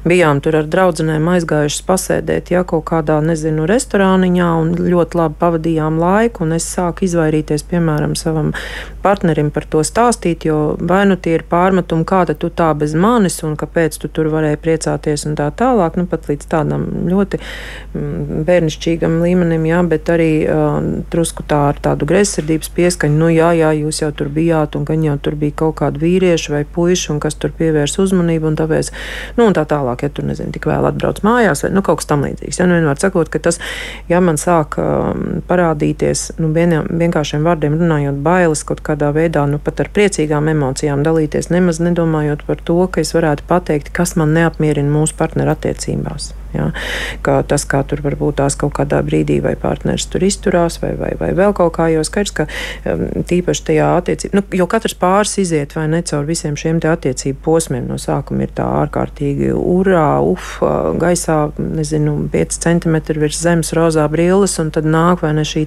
Bijām tur ar draudzenēm aizgājušas pasēdēt, ja kaut kādā, nezinu, restorāniņā un ļoti labi pavadījām laiku, un es sāku izvairīties, piemēram, savam partnerim par to stāstīt, jo vai nu tie ir pārmetumi, kāda tu tā bez manis un kāpēc tu tur varēji priecāties un tā tālāk, nu pat līdz tādam ļoti mm, bērnišķīgam līmenim, jā, bet arī uh, drusku tā ar tādu greizsirdības pieskaņu, nu jā, jā, jūs jau tur bijāt un gan jau tur bija kaut kādi vīrieši vai puiši un kas tur pievērs uzmanību un tāpēc, nu un tā tālāk, ja tur nezinu, tik vēl atbrauc mājās vai nu kaut kas tam līdzīgs. Ja, nu vienmēr sakot, ka tas, ja man sāk um, parādīties, nu vienkāršiem vārdiem runājot bailes kaut kādā veidā, nu pat ar priecīgām emocijām, emocijām dalīties, nemaz nedomājot par to, ka es varētu pateikt, kas man neapmierina mūsu partneru attiecībās. Ja? Kā tas, kā tur varbūt tās kaut kādā brīdī vai partneris tur izturās, vai, vai, vai vēl kaut kā, jo skaidrs, ka um, tīpaši tajā attiecībā, nu, jo katrs pāris iziet vai ne caur visiem šiem te attiecību posmiem. No sākuma ir tā ārkārtīgi urā, uf, gaisā, nezinu, 5 centimetri virs zemes rozā brilles, un tad nāk vai ne šī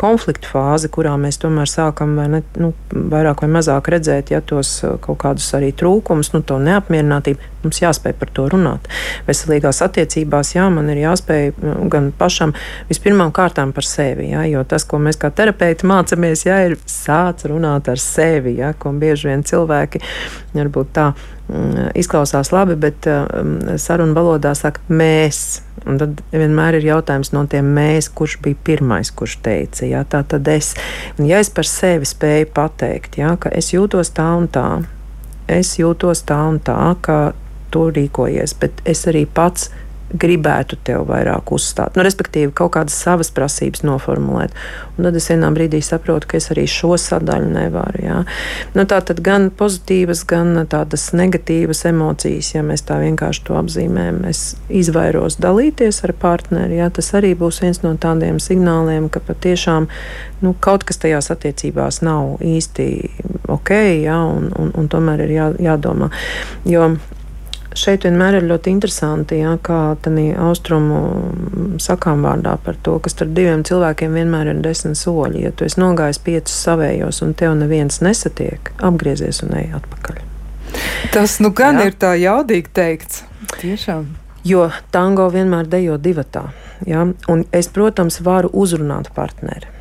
konflikta fāze, kurā mēs tomēr sākam vai ne, nu, vairāk vai mazāk redzēt, ja tos uh, kaut kādus arī trūkumus, nu, to neapmierinātību. Mums jāspēj par to runāt. Veselīgās attiecības attiecībās, jā, man ir jāspēj nu, gan pašam vispirmām kārtām par sevi, jā, jo tas, ko mēs kā terapeiti mācāmies, jā, ir sāc runāt ar sevi, jā, ko bieži vien cilvēki varbūt tā mm, izklausās labi, bet um, sarunu valodā saka mēs. Un tad vienmēr ir jautājums no tiem mēs, kurš bija pirmais, kurš teica, jā, tā tad es. Un ja es par sevi spēju pateikt, jā, ka es jūtos tā un tā, es jūtos tā un tā, ka tu rīkojies, bet es arī pats gribētu tev vairāk uzstāt. Nu, respektīvi, kaut kādas savas prasības noformulēt. Un tad es vienā brīdī saprotu, ka es arī šo sadaļu nevaru. Jā. Nu, tā tad gan pozitīvas, gan tādas negatīvas emocijas, ja mēs tā vienkārši to apzīmējam. Es izvairos dalīties ar partneri. Jā. Tas arī būs viens no tādiem signāliem, ka patiešām nu, kaut kas tajās attiecībās nav īsti ok, jā, un, un, un tomēr ir jā, jādomā. Jo šeit vienmēr ir ļoti interesanti, ja, kā tādā austrumu sakām vārdā par to, ka starp diviem cilvēkiem vienmēr ir desmit soļi. Ja tu esi nogājis piecus savējos un tev neviens nesatiek, apgriezies un ej atpakaļ. Tas nu gan ja? ir tā jaudīgi teikts. Tiešām. Jo tango vienmēr dejo divatā. Ja? Un es, protams, varu uzrunāt partneri.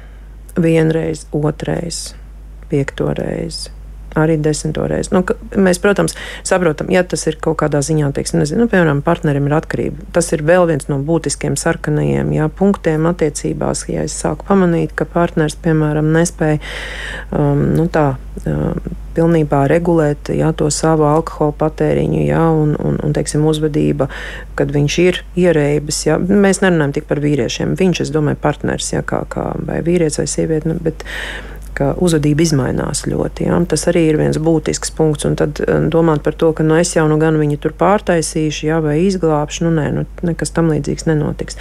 Vienreiz, otrreiz, piekto reizi arī desmito reizi. Nu, mēs, protams, saprotam, ja tas ir kaut kādā ziņā, teiksim, nezinu, nu, piemēram, partnerim ir atkarība. Tas ir vēl viens no būtiskiem sarkanajiem jā, punktiem attiecībās. Ja es sāku pamanīt, ka partneris, piemēram, nespēja um, nu, tā. Um, pilnībā regulēt jā, to savu alkohola patēriņu, jā, un, un, un teiksim, uzvedība, kad viņš ir ierēbis. Jā. Mēs nerunājam tik par vīriešiem. Viņš, es domāju, partneris, jā, kā, kā vai vīrietis vai sieviete, nu, bet ka uzvedība mainās ļoti. Ja? Tas arī ir viens būtisks punkts. Un tad eh, domāt par to, ka nu, es jau nu gan viņu tur pārtaisīšu, ja, vai izglābšu, nu nē, nu, nekas tam līdzīgs nenotiks.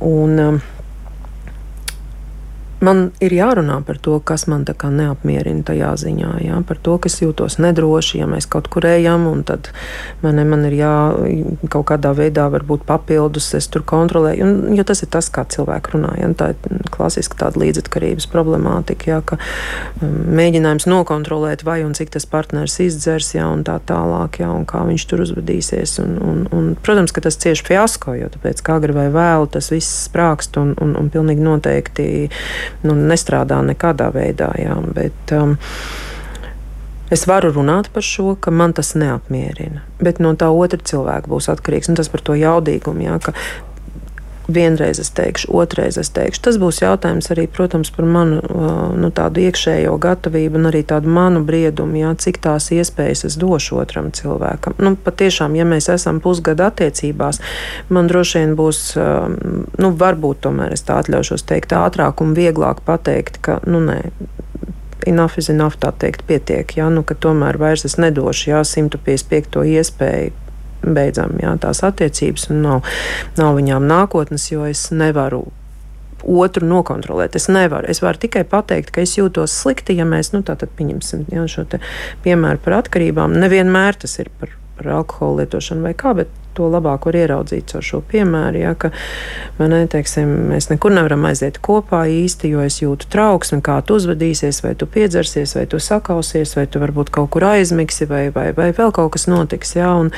Un, um, man ir jārunā par to, kas man neapmierina tajā ziņā. Jā, par to, ka es jūtos nedroši, ja mēs kaut kur ejam, un tad man, man ir jā, kaut kādā veidā varbūt papildus, es tur kontrolēju. Un, jo tas ir tas, kā cilvēki runā. Jā, tā ir klasiski tāda līdzatkarības problemātika, jā, ka um, mēģinājums nokontrolēt, vai un cik tas partneris izdzers, jā, un tā tālāk, jā, un kā viņš tur uzvedīsies. Un, un, un, protams, ka tas cieši fiasko, jo tāpēc kā agri vai vēlu tas viss sprākst un, un, un pilnīgi noteikti nu, nestrādā nekādā veidā. Jā, bet, um, Es varu runāt par šo, ka man tas neapmierina, bet no tā otra cilvēka būs atkarīgs. Un tas par to jaudīgumu, jā, ka vienreiz es teikšu, otrreiz es teikšu. Tas būs jautājums arī, protams, par manu nu, tādu iekšējo gatavību un arī tādu manu briedumu, jā, cik tās iespējas es došu otram cilvēkam. Nu, patiešām, ja mēs esam pusgada attiecībās, man droši vien būs, nu, varbūt tomēr es tā atļaušos teikt, ātrāk un vieglāk pateikt, ka, nu, nē, enough is enough, tā teikt, pietiek. Jā, nu, tomēr vairs es nedošu jā, 155. iespēju beidzam jā, tās attiecības, un nav, nav viņām nākotnes, jo es nevaru otru nokontrolēt. Es nevaru. Es varu tikai pateikt, ka es jūtos slikti, ja mēs, nu, tātad pieņemsim jā, šo piemēru par atkarībām. Nevienmēr tas ir par, par alkohola lietošanu vai kā, bet to labāk var ieraudzīt ar šo piemēru. Ja, ka, ne, teiksim, mēs nekur nevaram aiziet kopā īsti, jo es jūtu trauksmi, kā tu uzvedīsies, vai tu piedzersies, vai tu sakausies, vai tu varbūt kaut kur aizmigsi, vai, vai, vai vēl kaut kas notiks. Ja, un,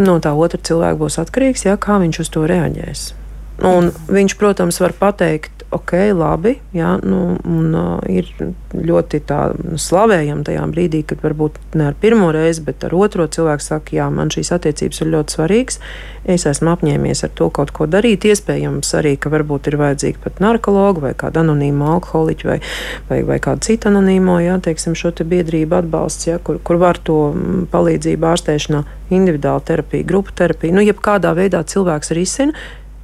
no tā otra cilvēka būs atkarīgs, ja, kā viņš uz to reaģēs. Un viņš, protams, var pateikt, ok, labi, jā, nu, un uh, ir ļoti tā nu, slavējama tajā brīdī, kad varbūt ne ar pirmo reizi, bet ar otro cilvēku saka, jā, man šīs attiecības ir ļoti svarīgas, es esmu apņēmies ar to kaut ko darīt, iespējams arī, ka varbūt ir vajadzīgi pat narkologu vai kādu anonīmu alkoholiķu vai, vai, vai kādu citu anonīmo, jā, teiksim, šo te biedrību atbalsts, jā, kur, kur var to palīdzību ārstēšanā, individuāla terapija, grupu terapija, nu, jebkādā veidā cilvēks risina,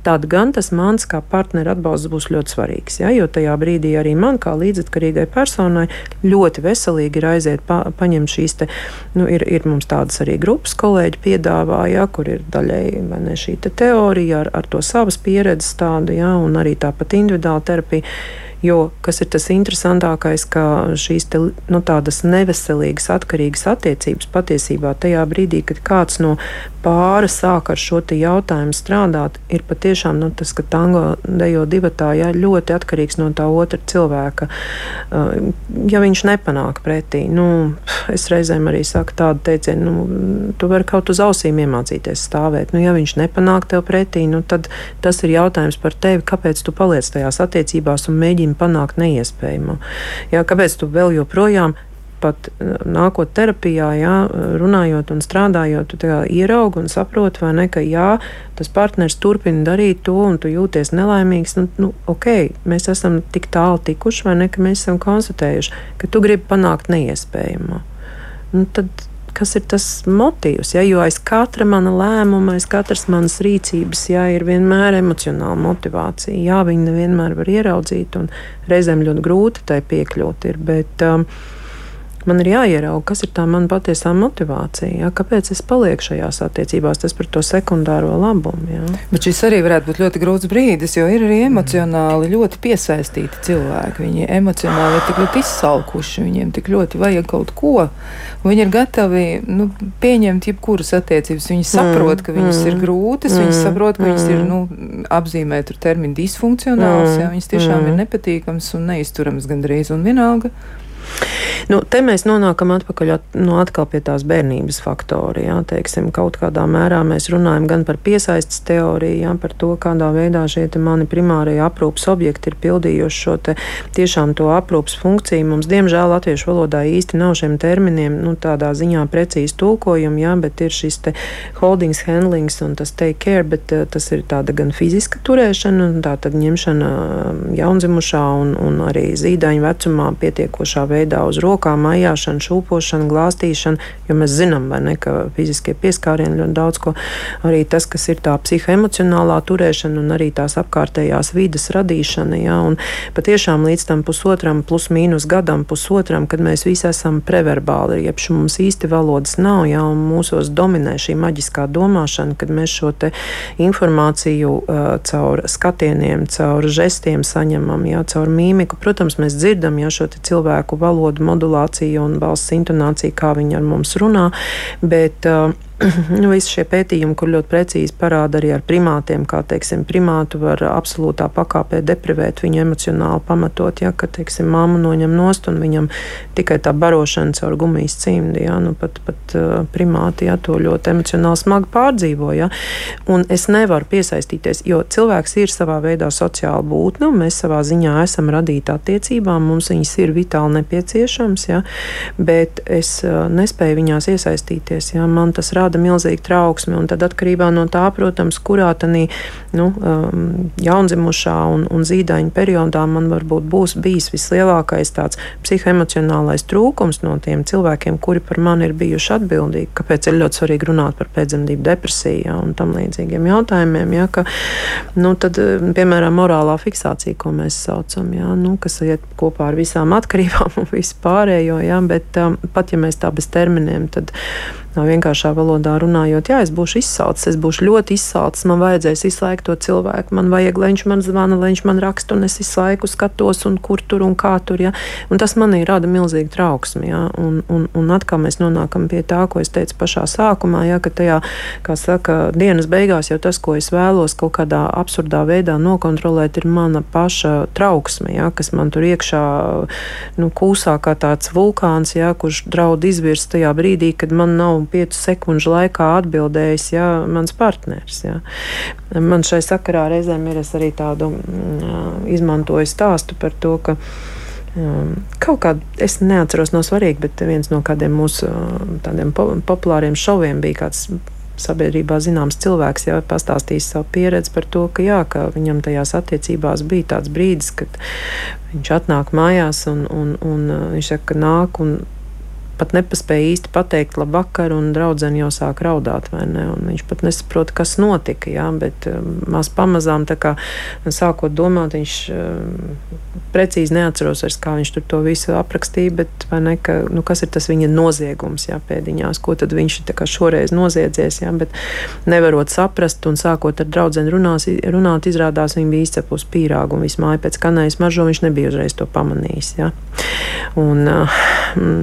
tad gan tas mans kā partneru atbalsts būs ļoti svarīgs. Ja? Jo tajā brīdī arī man, kā līdzatkarīgai personai, ļoti veselīgi ir aiziet pa, paņemt šīs te, nu, ir, ir mums tādas arī grupas kolēģi piedāvā, ja, kur ir daļēji ne, šī te teorija ar, ar to savas pieredzes tādu, ja, un arī tāpat individuāla terapija. Jo kas ir tas interesantākais, ka šīs te, nu, tādas neveselīgas, atkarīgas attiecības patiesībā tajā brīdī, kad kāds no pāra sāk ar šo jautājumu strādāt, ir patiešām nu, tas, ka tango dejo divatā jā, ļoti atkarīgs no tā otra cilvēka. Uh, ja viņš nepanāk pretī, nu, es reizēm arī saku tādu teicienu, nu, tu vari kaut uz ausīm iemācīties stāvēt. Nu, ja viņš nepanāk tev pretī, nu, tad tas ir jautājums par tevi, kāpēc tu paliec tajās attiecībās un mēģini panākt neiespējamo. Jā, kāpēc tu vēl joprojām pat eh, nākot terapijā, jā, runājot un strādājot, tu ieraugi un saproti, ne, ka jā, tas partneris turpina darīt to, un tu jūties nelaimīgs. Nu, nu, ok, mēs esam tik tālu tikuši, vai ne, ka mēs esam konstatējuši, ka tu gribi panākt neiespējamo. Nu, tad, kas ir tas motīvs. Ja? Jo aiz katra mana lēmuma, aiz katras manas rīcības, ja ir vienmēr emocionāla motivācija. Jā, viņi nevienmēr var ieraudzīt, un reizēm ļoti grūti tai piekļūt. Ir, bet, um, man ir jāierauga, kas ir tā mana patiesā motivācija. Jā, kāpēc es palieku šajās attiecībās, tas par to sekundāro labumu. Jā. Bet šis arī varētu būt ļoti grūts brīdis, jo ir arī emocionāli ļoti piesaistīti cilvēki. Viņi emocionāli ir tik ļoti izsalkuši, viņiem tik ļoti vajag kaut ko. Viņi ir gatavi nu, pieņemt jebkuras attiecības. Viņi saprot, ka viņas mm, ir grūtas, mm, viņi saprot, ka mm, viņas ir mm. nu, apzīmēt ar terminu disfunkcionāls. Mm, jā, viņas tiešām mm. ir nepatīkamas un neizturamas gandrīz un vienalga. Nu, te mēs nonākam atpakaļ at, nu, atkal pie tās bērnības faktora. Jā, teiksim, kaut kādā mērā mēs runājam gan par piesaistes teoriju, jā, par to, kādā veidā šie mani primārie aprūpas objekti ir pildījuši šo te, tiešām to aprūpas funkciju. Mums, diemžēl, latviešu valodā īsti nav šiem terminiem nu, tādā ziņā precīzi tulkojumi, jā, bet ir šis te holdings, handlings un tas take care, bet uh, tas ir tāda gan fiziska turēšana, tā tad ņemšana jaundzimušā un, un arī zīdaiņu vecumā pietiekošā veidā uz uz rokām, mājāšana, šūpošana, glāstīšana, jo mēs zinām, ne, ka fiziskie pieskārieni ļoti daudz ko, arī tas, kas ir tā psihoemocionālā turēšana un arī tās apkārtējās vidas radīšana. Ja, un patiešām līdz tam pusotram, plus mīnus gadam, pusotram, kad mēs visi esam preverbāli, jeb mums īsti valodas nav, ja, mūsos dominē šī maģiskā domāšana, kad mēs šo informāciju uh, caur skatieniem, caur žestiem saņemam, ja, caur mīmiku. Protams, mēs dzirdam ja, šo cilvēku valodu modulāciju un balss intonāciju, kā viņi ar mums runā, bet uh, (clears throat) visi šie pētījumi, kur ļoti precīzi parāda arī ar primātiem, kā teiksim, primātu var absolūtā pakāpē deprivēt viņu emocionāli pamatot, ja, ka, teiksim, māmu noņem nost un viņam tikai tā barošana caur gumijas cimdi, ja, nu, pat, pat uh, primāti, ja, to ļoti emocionāli smagi pārdzīvo, ja, un es nevaru piesaistīties, jo cilvēks ir savā veidā sociāla būtne, un mēs savā ziņā esam radīti attiecībām, mums viņas ir vitāli nepieciešams, ja, bet es uh, nespēju viņās iesaistīties, ja, man tas rāda rada milzīgu trauksmi. Tad atkarībā no tā, protams, kurā tanī nu, um, jaundzimušā un, un zīdaiņa periodā man varbūt būs bijis vislielākais tāds psihoemocionālais trūkums no tiem cilvēkiem, kuri par mani ir bijuši atbildīgi. Kāpēc ir ļoti svarīgi runāt par pēcdzemdību depresiju ja, un tam līdzīgiem jautājumiem? Ja, ka, nu, tad, piemēram, morālā fiksācija, ko mēs saucam, ja, nu, kas iet kopā ar visām atkarībām un vispārējo, ja, bet um, pat ja mēs tā bez terminiem, tad no vienkāršā valodā runājot, jā, es būšu izsalcis, es būšu ļoti izsalcis, man vajadzēs laiku to cilvēku, man vajag, lai viņš man zvana, lai viņš man raksta, un es visu laiku skatos, un kur tur un kā tur. Ja? Un tas manī rada milzīgu trauksmi. Ja? Un, un, un atkal mēs nonākam pie tā, ko es teicu pašā sākumā, ja? ka tajā, kā saka, dienas beigās jau tas, ko es vēlos kaut kādā absurdā veidā nokontrolēt, ir mana paša trauksme, ja? kas man tur iekšā nu, kūsā kā tāds vulkāns, ja? kurš draud izvirst tajā brīdī, kad man nav un 5 sekundžu laikā atbildējis ja, mans partneris. Ja. Man šai sakarā reizēm ir arī tādu mm, izmantoju stāstu par to, ka kaut kā es neatceros no svarīga, bet viens no kādiem mūsu tādiem po populāriem šoviem bija kāds sabiedrībā zināms cilvēks, jau pastāstījis savu pieredzi par to, ka, jā, ka viņam tajās attiecībās bija tāds brīdis, kad viņš atnāk mājās un, un, un viņš saka, ka nāk un pat nepaspēja īsti pateikt labvakar, un draudzene jau sāk raudāt. Viņš pat nesaprot, kas notika. Jā, bet um, maz pamazām, kā, sākot domāt, viņš um, precīzi neatceros, vairs, kā viņš to visu aprakstīja. Bet, ne, ka, nu, kas ir tas viņa noziegums jā, pēdiņās, ko tad viņš kā, šoreiz noziedzies. Jā, bet nevarot saprast, un sākot ar draugu runāt, izrādās, viņa bija izcepus pīrāgu un visu māju pēc kanājas mažo. Viņš nebija uzreiz to pamanījis. Jā. Un, uh,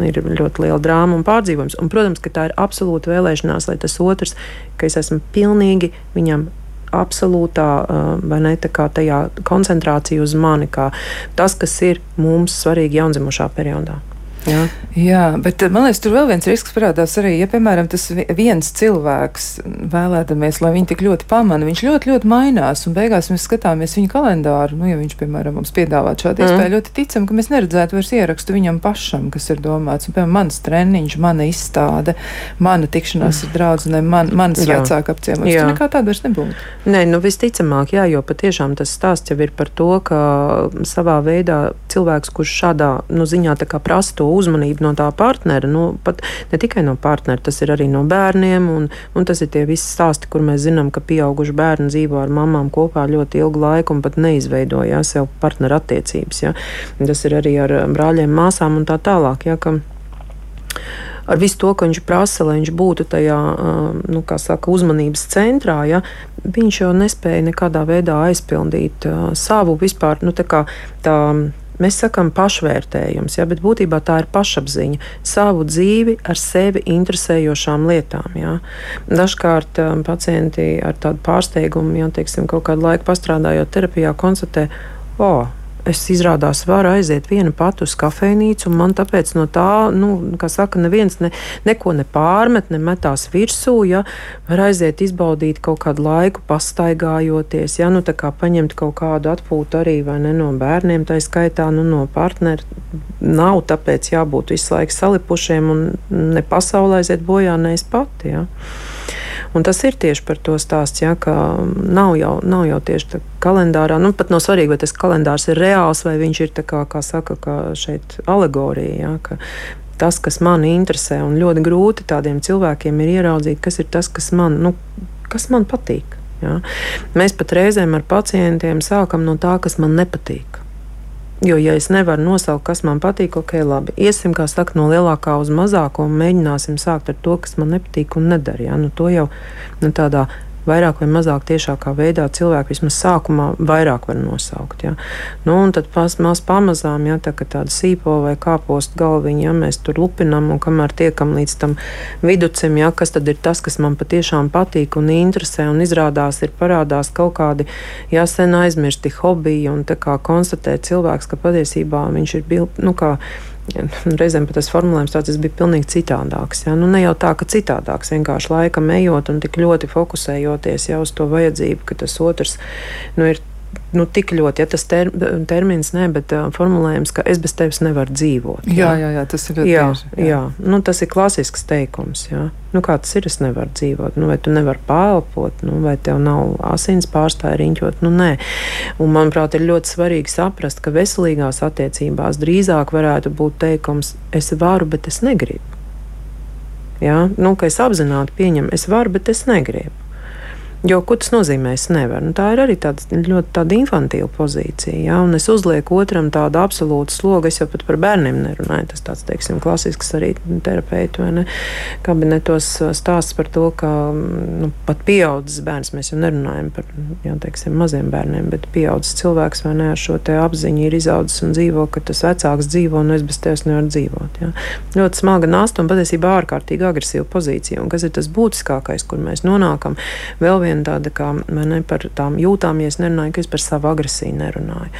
ir ļoti liela drāma un pārdzīvojums. Un, protams, ka tā ir absolūta vēlēšanās, lai tas otrs, ka es esmu pilnīgi viņam absolūtā ne koncentrācija uz mani, kā tas, kas ir mums svarīgi jaundzimušā periodā. Jā. Jā, bet man liekas, tur vēl viens risks parādās arī, ja, piemēram, tas viens cilvēks vēlēdamies, lai viņi tik ļoti pamana, viņš ļoti, ļoti mainās, un beigās mēs skatāmies viņa kalendāru, nu, ja viņš, piemēram, mums piedāvā šādu mm. iespēju, ļoti ticam, ka mēs neredzētu vairs ierakstu viņam pašam, kas ir domāts, un, piemēram, mans treniņš, mana izstāde, mana tikšanās mm. ar draudzenēm, man, manas vecāka apciemats, tur nekā tāda vairs nebūtu. Nē, nu, visticamāk, jā, jo patiešām tas stāsts jau ir par to, ka savā veidā cilvēks, kurš šādā, nu, ziņā tā kā prasa to uzmanību no tā partnera. Nu, pat ne tikai no partnera, tas ir arī no bērniem. Un, un tas ir tie visi stāsti, kur mēs zinām, ka pieauguši bērni dzīvo ar mamām kopā ļoti ilgu laiku un pat neizveidoja sev partneru attiecības. Ja. Tas ir arī ar brāļiem, māsām un tā tālāk. Ja, ka, ar visu to, ka viņš prasa, lai viņš būtu tajā nu, saka, uzmanības centrā, ja, viņš jau nespēja nekādā veidā aizpildīt uh, savu vispār nu, tā kā, tā, Mēs sakām pašvērtējums, ja, bet būtībā tā ir pašapziņa, savu dzīvi ar sevi interesējošām lietām. Ja. Dažkārt um, pacienti ar tādu pārsteigumu, ja teiksim, kaut kādu laiku pastrādājot terapijā, konstatē, o, oh, es izrādās varu aiziet viena pati uz kafejnīcu, un man tāpēc no tā, nu, kā saka, neviens ne, neko nepārmet, nemetās virsū, ja var aiziet izbaudīt kaut kādu laiku, pastaigājoties, ja, nu, tā kā paņemt kaut kādu atpūtu arī, vai ne, no bērniem, tā skaitā, nu, no partneri. Nav tāpēc jābūt visu laiku salipušiem un ne pasaulē aiziet bojā, ne es pati, ja. Un tas ir tieši par to stāsts, ja, ka nav jau, nav jau tieši kalendārā, nu pat nav svarīgi, vai tas kalendārs ir reāls vai viņš ir, kā, kā saka, kā šeit alegorija. Ja, ka, tas, kas man interesē, un ļoti grūti tādiem cilvēkiem ir ieraudzīt, kas ir tas, kas man, nu, kas man patīk. Ja? Mēs pat reizēm ar pacientiem sākam no tā, kas man nepatīk. Jo, ja es nevaru nosaukt, kas man patīk, ok, labi. Iesim, kā saka, no lielākā uz mazāko un mēģināsim sākt ar to, kas man nepatīk un nedara. Ja? Nu, to jau nu, tādā vairāk vai mazāk tiešākā veidā cilvēki vismaz sākumā vairāk var nosaukt. Ja. Nu, un tad pas, maz pamazām, ja tā, tāda sīpo vai kāpostu galviņa, ja mēs tur lupinam un kamēr tiekam līdz tam viducim, ja, kas tad ir tas, kas man patiešām patīk un interesē un izrādās ir parādās kaut kādi, ja sen aizmirsti hobiji un tā kā konstatē cilvēks, ka patiesībā viņš ir bil, nu, kā Reizēm pat tas formulējums tāds bija pilnīgi citādāks. Ja? Nu, ne jau tā, ka citādāks, vienkārši laikam ejot un tik ļoti fokusējoties jau uz to vajadzību, ka tas otrs nu, ir nu, tik ļoti, ja tas ter, termins, ne, bet uh, formulējums, ka es bez tevis nevaru dzīvot. Jā, jā, jā, jā tas ir ļoti jā, tieši. Jā. jā. Nu, tas ir klasisks teikums. Jā. Nu, kā tas ir, es nevaru dzīvot, nu, vai tu nevari pāelpot, nu, vai tev nav asins pārstāja riņķot. Nu, nē. Un, manuprāt, ir ļoti svarīgi saprast, ka veselīgās attiecībās drīzāk varētu būt teikums, es varu, bet es negribu. Ja? Nu, ka es apzināti pieņemu, es varu, bet es negribu. Jo, ko tas nozīmē? Es nevaru. Nu, tā ir arī tāds, ļoti tāda infantīva pozīcija. Ja? Un es uzlieku otram tādu absolūtu slogu. Es jau pat par bērniem nerunāju. Tas tāds, teiksim, klasisks arī terapeitu ne, kabinetos stāsts par to, ka nu, pat pieaudzis bērns, mēs jau nerunājam par jā, teiksim, maziem bērniem, bet pieaudzis cilvēks ne ar šo apziņu ir izaudzis un dzīvo, ka tas vecāks dzīvo un es bez tevis nevaru dzīvot. Ja? Ļoti smaga nasta un patiesībā ārkārtīgi agresīva pozīcija. Un kas ir tas būtiskākais, kur mēs nonākam? Vēl vien viena tāda, kā ne par tām jūtām, ja es nerunāju, ka es par savu agresiju nerunāju.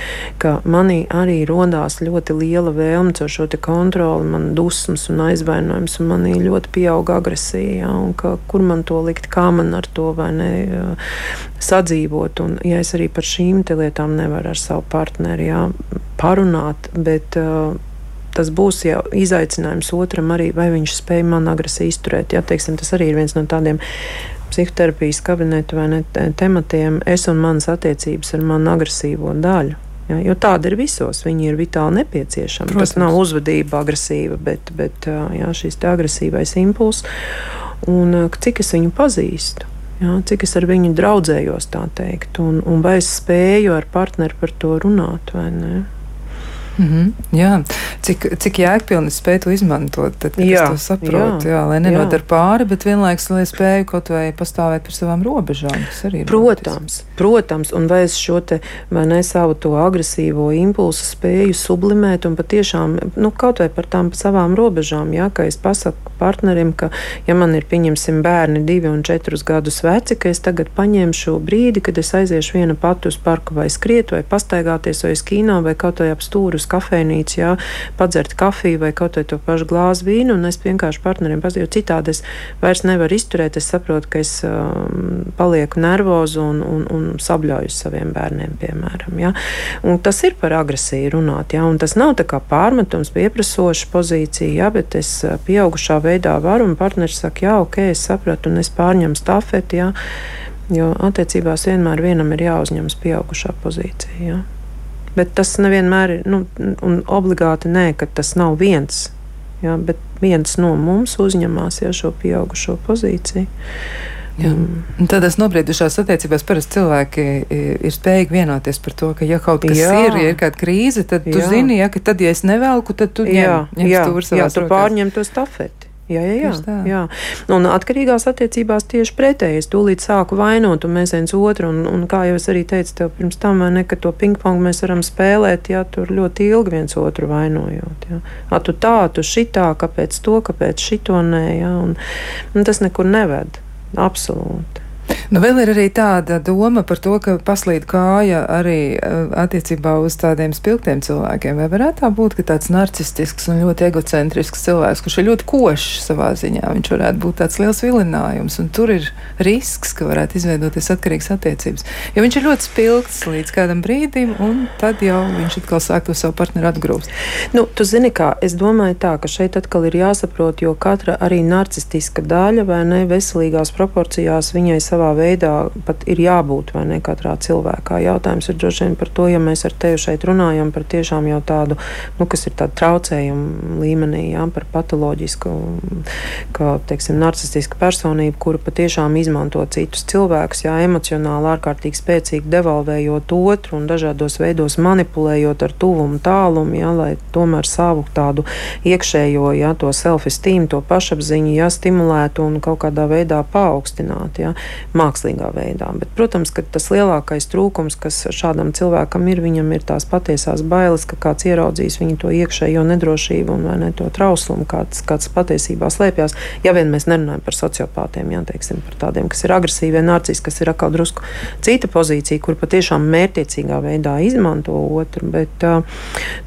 Ka manī arī rodās ļoti liela vēlme caur šo kontroli, man dusmas un aizvainojums, un manī ļoti pieauga agresija. Ja, ka, kur man to likt, kā man ar to vai ne sadzīvot. Un, ja es arī par šīm lietām nevaru ar savu partneri ja, parunāt, bet uh, tas būs jau izaicinājums otram arī, vai viņš spēj man agresiju izturēt. Ja, teiksim, tas arī ir viens no tādiem psihoterapijas kabinetu vai ne, tematiem, es un manas attiecības ar manu agresīvo daļu. Ja, jo tāda ir visos. Viņi ir vitāli nepieciešami. Protams. Tas nav uzvedība agresīva, bet, bet jā, šis agresīvais impulss. Un cik es viņu pazīstu? Jā, cik es ar viņu draudzējos, tā teikt, un, un vai es spēju ar partneri par to runāt vai nē. Mm -hmm. Jā, cik, cik jēgpilni spēj to izmantot, tad jā, to saprot, jā, jā, lai nenodara pāri, bet vienlaikus, lai spēju kaut vai pastāvēt par savām robežām. Protams, protams, un vai es šo te, vai ne savu to agresīvo impulsu spēju sublimēt un patiešām, nu, kaut vai par tām savām robežām, jā, ka es pasaku partnerim, ka, ja man ir, pieņemsim, bērni divi un četrus gadus veci, ka es tagad paņemšu brīdi, kad es aiziešu viena pati uz parku vai skriet vai pastaigāties vai uz kīnā vai kaut vai ap stūru uz kafejnīcu, jā, padzert kafiju vai kaut vai to pašu glāzi vīnu, un es vienkārši partneriem pasaku, jo citādi es vairs nevaru izturēt. Es saprotu, ka es um, palieku nervozu un, un, un sabļauju saviem bērniem, piemēram. Jā. Un tas ir par agresiju runāt, jā, un tas nav tā kā pārmetums, pieprasoša pozīcija, jā, bet es uh, pieaugušā veidā varu, un partneris saka, jā, ok, es sapratu, un es pārņemu stafeti. Jā. Jo attiecībās vienmēr vienam ir jāuzņemas pieaugušā pozīcija. Jā. Bet tas nevienmēr ir, nu, obligāti nē, ka tas nav viens. Jā, bet viens no mums uzņemās jau šo pieaugušo pozīciju. Jā. Tādās nobriedušās attiecībās parasti cilvēki ir spējīgi vienoties par to, ka, ja kaut kas jā. ir, ja ir kāda krīze, tad tu jā. zini, ja, ka tad, ja es nevelku, tad tu ņem, ņem jā, jā, tu pārņem to stafeti. Jā, jā, jā, jā. Un atkarīgās attiecībās tieši pretēji. Es tūlīt sāku vainot, un mēs viens otru, un, un kā jau es arī teicu tev pirms tam, vai ne, ka to pingpongu mēs varam spēlēt, jā, tur ļoti ilgi viens otru vainojot. Jā. A, tu tā, tu šitā, kāpēc to, kāpēc šito nē, jā, un, un tas nekur neved. Absolūti. Nu, vēl ir arī tāda doma par to, ka paslīd kāja arī uh, attiecībā uz tādiem spilgtiem cilvēkiem. Vai varētu tā būt, ka tāds narcistisks un ļoti egocentrisks cilvēks, kurš ir ļoti košs savā ziņā, viņš varētu būt tāds liels vilinājums, un tur ir risks, ka varētu izveidoties atkarīgas attiecības. Jo viņš ir ļoti spilgts līdz kādam brīdim, un tad jau viņš atkal sāk to savu partneri atgrūst. Nu, tu zini, kā es domāju tā, ka šeit atkal ir jāsaprot, jo katra arī narcistiska daļa vai ne veselīgās proporcijās viņai savā veidā pat ir jābūt vai ne katrā cilvēkā. Jautājums ir droši vien par to, ja mēs ar tevi šeit runājam par tiešām jau tādu, nu, kas ir tāda traucējuma līmenī, jā, par patoloģisku, kā, teiksim, narcistisku personību, kura patiešām izmanto citus cilvēkus, jā, emocionāli ārkārtīgi spēcīgi devalvējot otru un dažādos veidos manipulējot ar tuvumu tālumu, jā, lai tomēr savu tādu iekšējo, jā, to self-esteem, to pašapziņu, jā, stimulētu un kaut kādā veidā paaugstinātu, jā, mākslīgā veidā. Bet, protams, ka tas lielākais trūkums, kas šādam cilvēkam ir, viņam ir tās patiesās bailes, ka kāds ieraudzīs viņa to iekšējo nedrošību un ne, to trauslumu, kāds, kāds patiesībā slēpjas. Ja vien mēs nerunājam par sociopātiem, jā, teiksim, par tādiem, kas ir agresīvi, narcisi, kas ir atkal drusku cita pozīcija, kur patiešām mērķiecīgā veidā izmanto otru, bet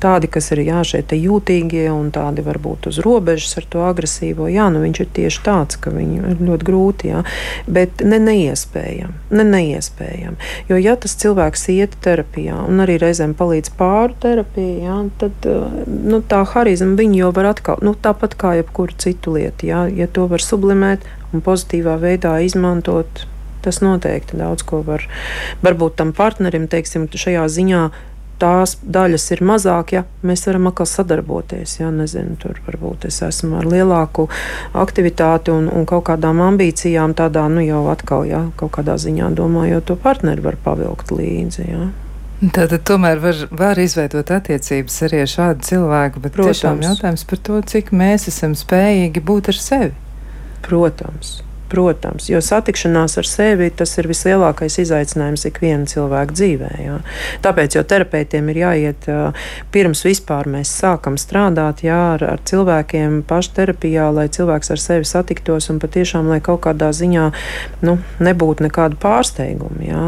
tādi, kas ir jā, šeit jūtīgie un tādi varbūt uz robežas ar to agresīvo, jā, nu viņš ir tieši tāds, ka viņi ir ļoti grūti, jā, bet ne, neies neiespējami. Ne, neiespējami. Jo, ja tas cilvēks iet terapijā un arī reizēm palīdz pāri terapijai, tad uh, nu, tā harizma viņu jau var atkal, nu, tāpat kā jebkuru citu lietu, jā, ja to var sublimēt un pozitīvā veidā izmantot. Tas noteikti daudz ko var. Varbūt tam partnerim, teiksim, šajā ziņā tās daļas ir mazāk, ja mēs varam atkal sadarboties. Ja, nezinu, tur varbūt es esmu ar lielāku aktivitāti un, un kaut kādām ambīcijām, tādā nu, jau atkal, ja, kaut kādā ziņā domājot, to partneri var pavilkt līdzi. Ja. Tātad tomēr var, var izveidot attiecības arī ar šādu cilvēku, bet Protams. tiešām jautājums par to, cik mēs esam spējīgi būt ar sevi. Protams. Protams, jo satikšanās ar sevi tas ir vislielākais izaicinājums ikviena cilvēka dzīvē. Jā. Tāpēc jau terapeitiem ir jāiet pirms vispār mēs sākam strādāt jā, ar, ar cilvēkiem pašterapijā, lai cilvēks ar sevi satiktos un patiešām, lai kaut kādā ziņā nu, nebūtu nekādu pārsteigumu. Jā.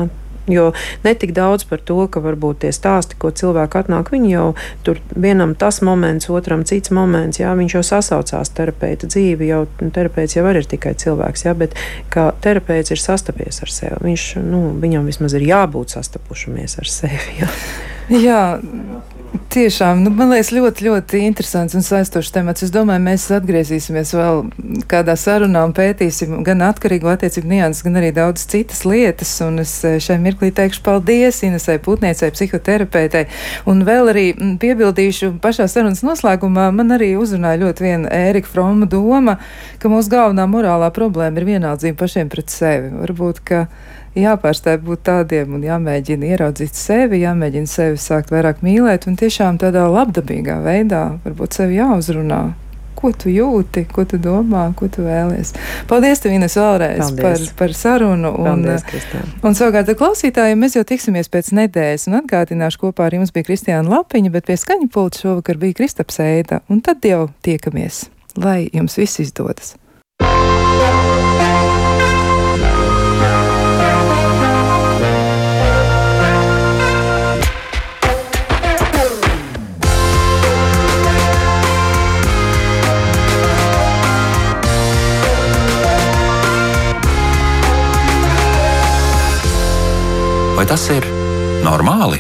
Jo netik daudz par to, ka varbūt tie stāsti, ko cilvēki atnāk, viņi jau tur vienam tas moments, otram cits moments, jā, viņš jau sasaucās terapeita dzīvi, jau terapeits jau ir tikai cilvēks, jā, bet kā terapeits ir sastapies ar sevi, viņš, nu, viņam vismaz ir jābūt sastapušamies ar sevi. Jā. Jā, (laughs) Tiešām, nu, man liekas, ļoti, ļoti interesants un saistošs temats. Es domāju, mēs atgriezīsimies vēl kādā sarunā un pētīsim gan atkarīgo attiecību nianses, gan arī daudz citas lietas. Un es eh, šai mirklī teikšu paldies Inesai Putniecei, psihoterapeitei. Un vēl arī mm, piebildīšu pašā sarunas noslēgumā, man arī uzrunāja ļoti viena Ērika Froma doma, ka mūsu galvenā morālā problēma ir vienaldzība pašiem pret sevi. Varbūt, ka jāpārstāj būt tādiem un jāmēģina ieraudzīt sevi, jāmēģina sevi sākt vairāk mīlēt un tiešām tādā labdabīgā veidā varbūt sevi jāuzrunā. Ko tu jūti, ko tu domā, ko tu vēlies? Paldies, tev, Ines, vēlreiz Paldies. par, par sarunu. Un, Paldies, un savukārt, klausītājiem, mēs jau tiksimies pēc nedēļas, un atgādināšu, kopā ar jums bija Kristiāna Lapiņa, bet pie skaņa pulta šovakar bija Kristaps Eida, un tad jau tiekamies. Lai jums viss izdodas! Vai tas ir normāli?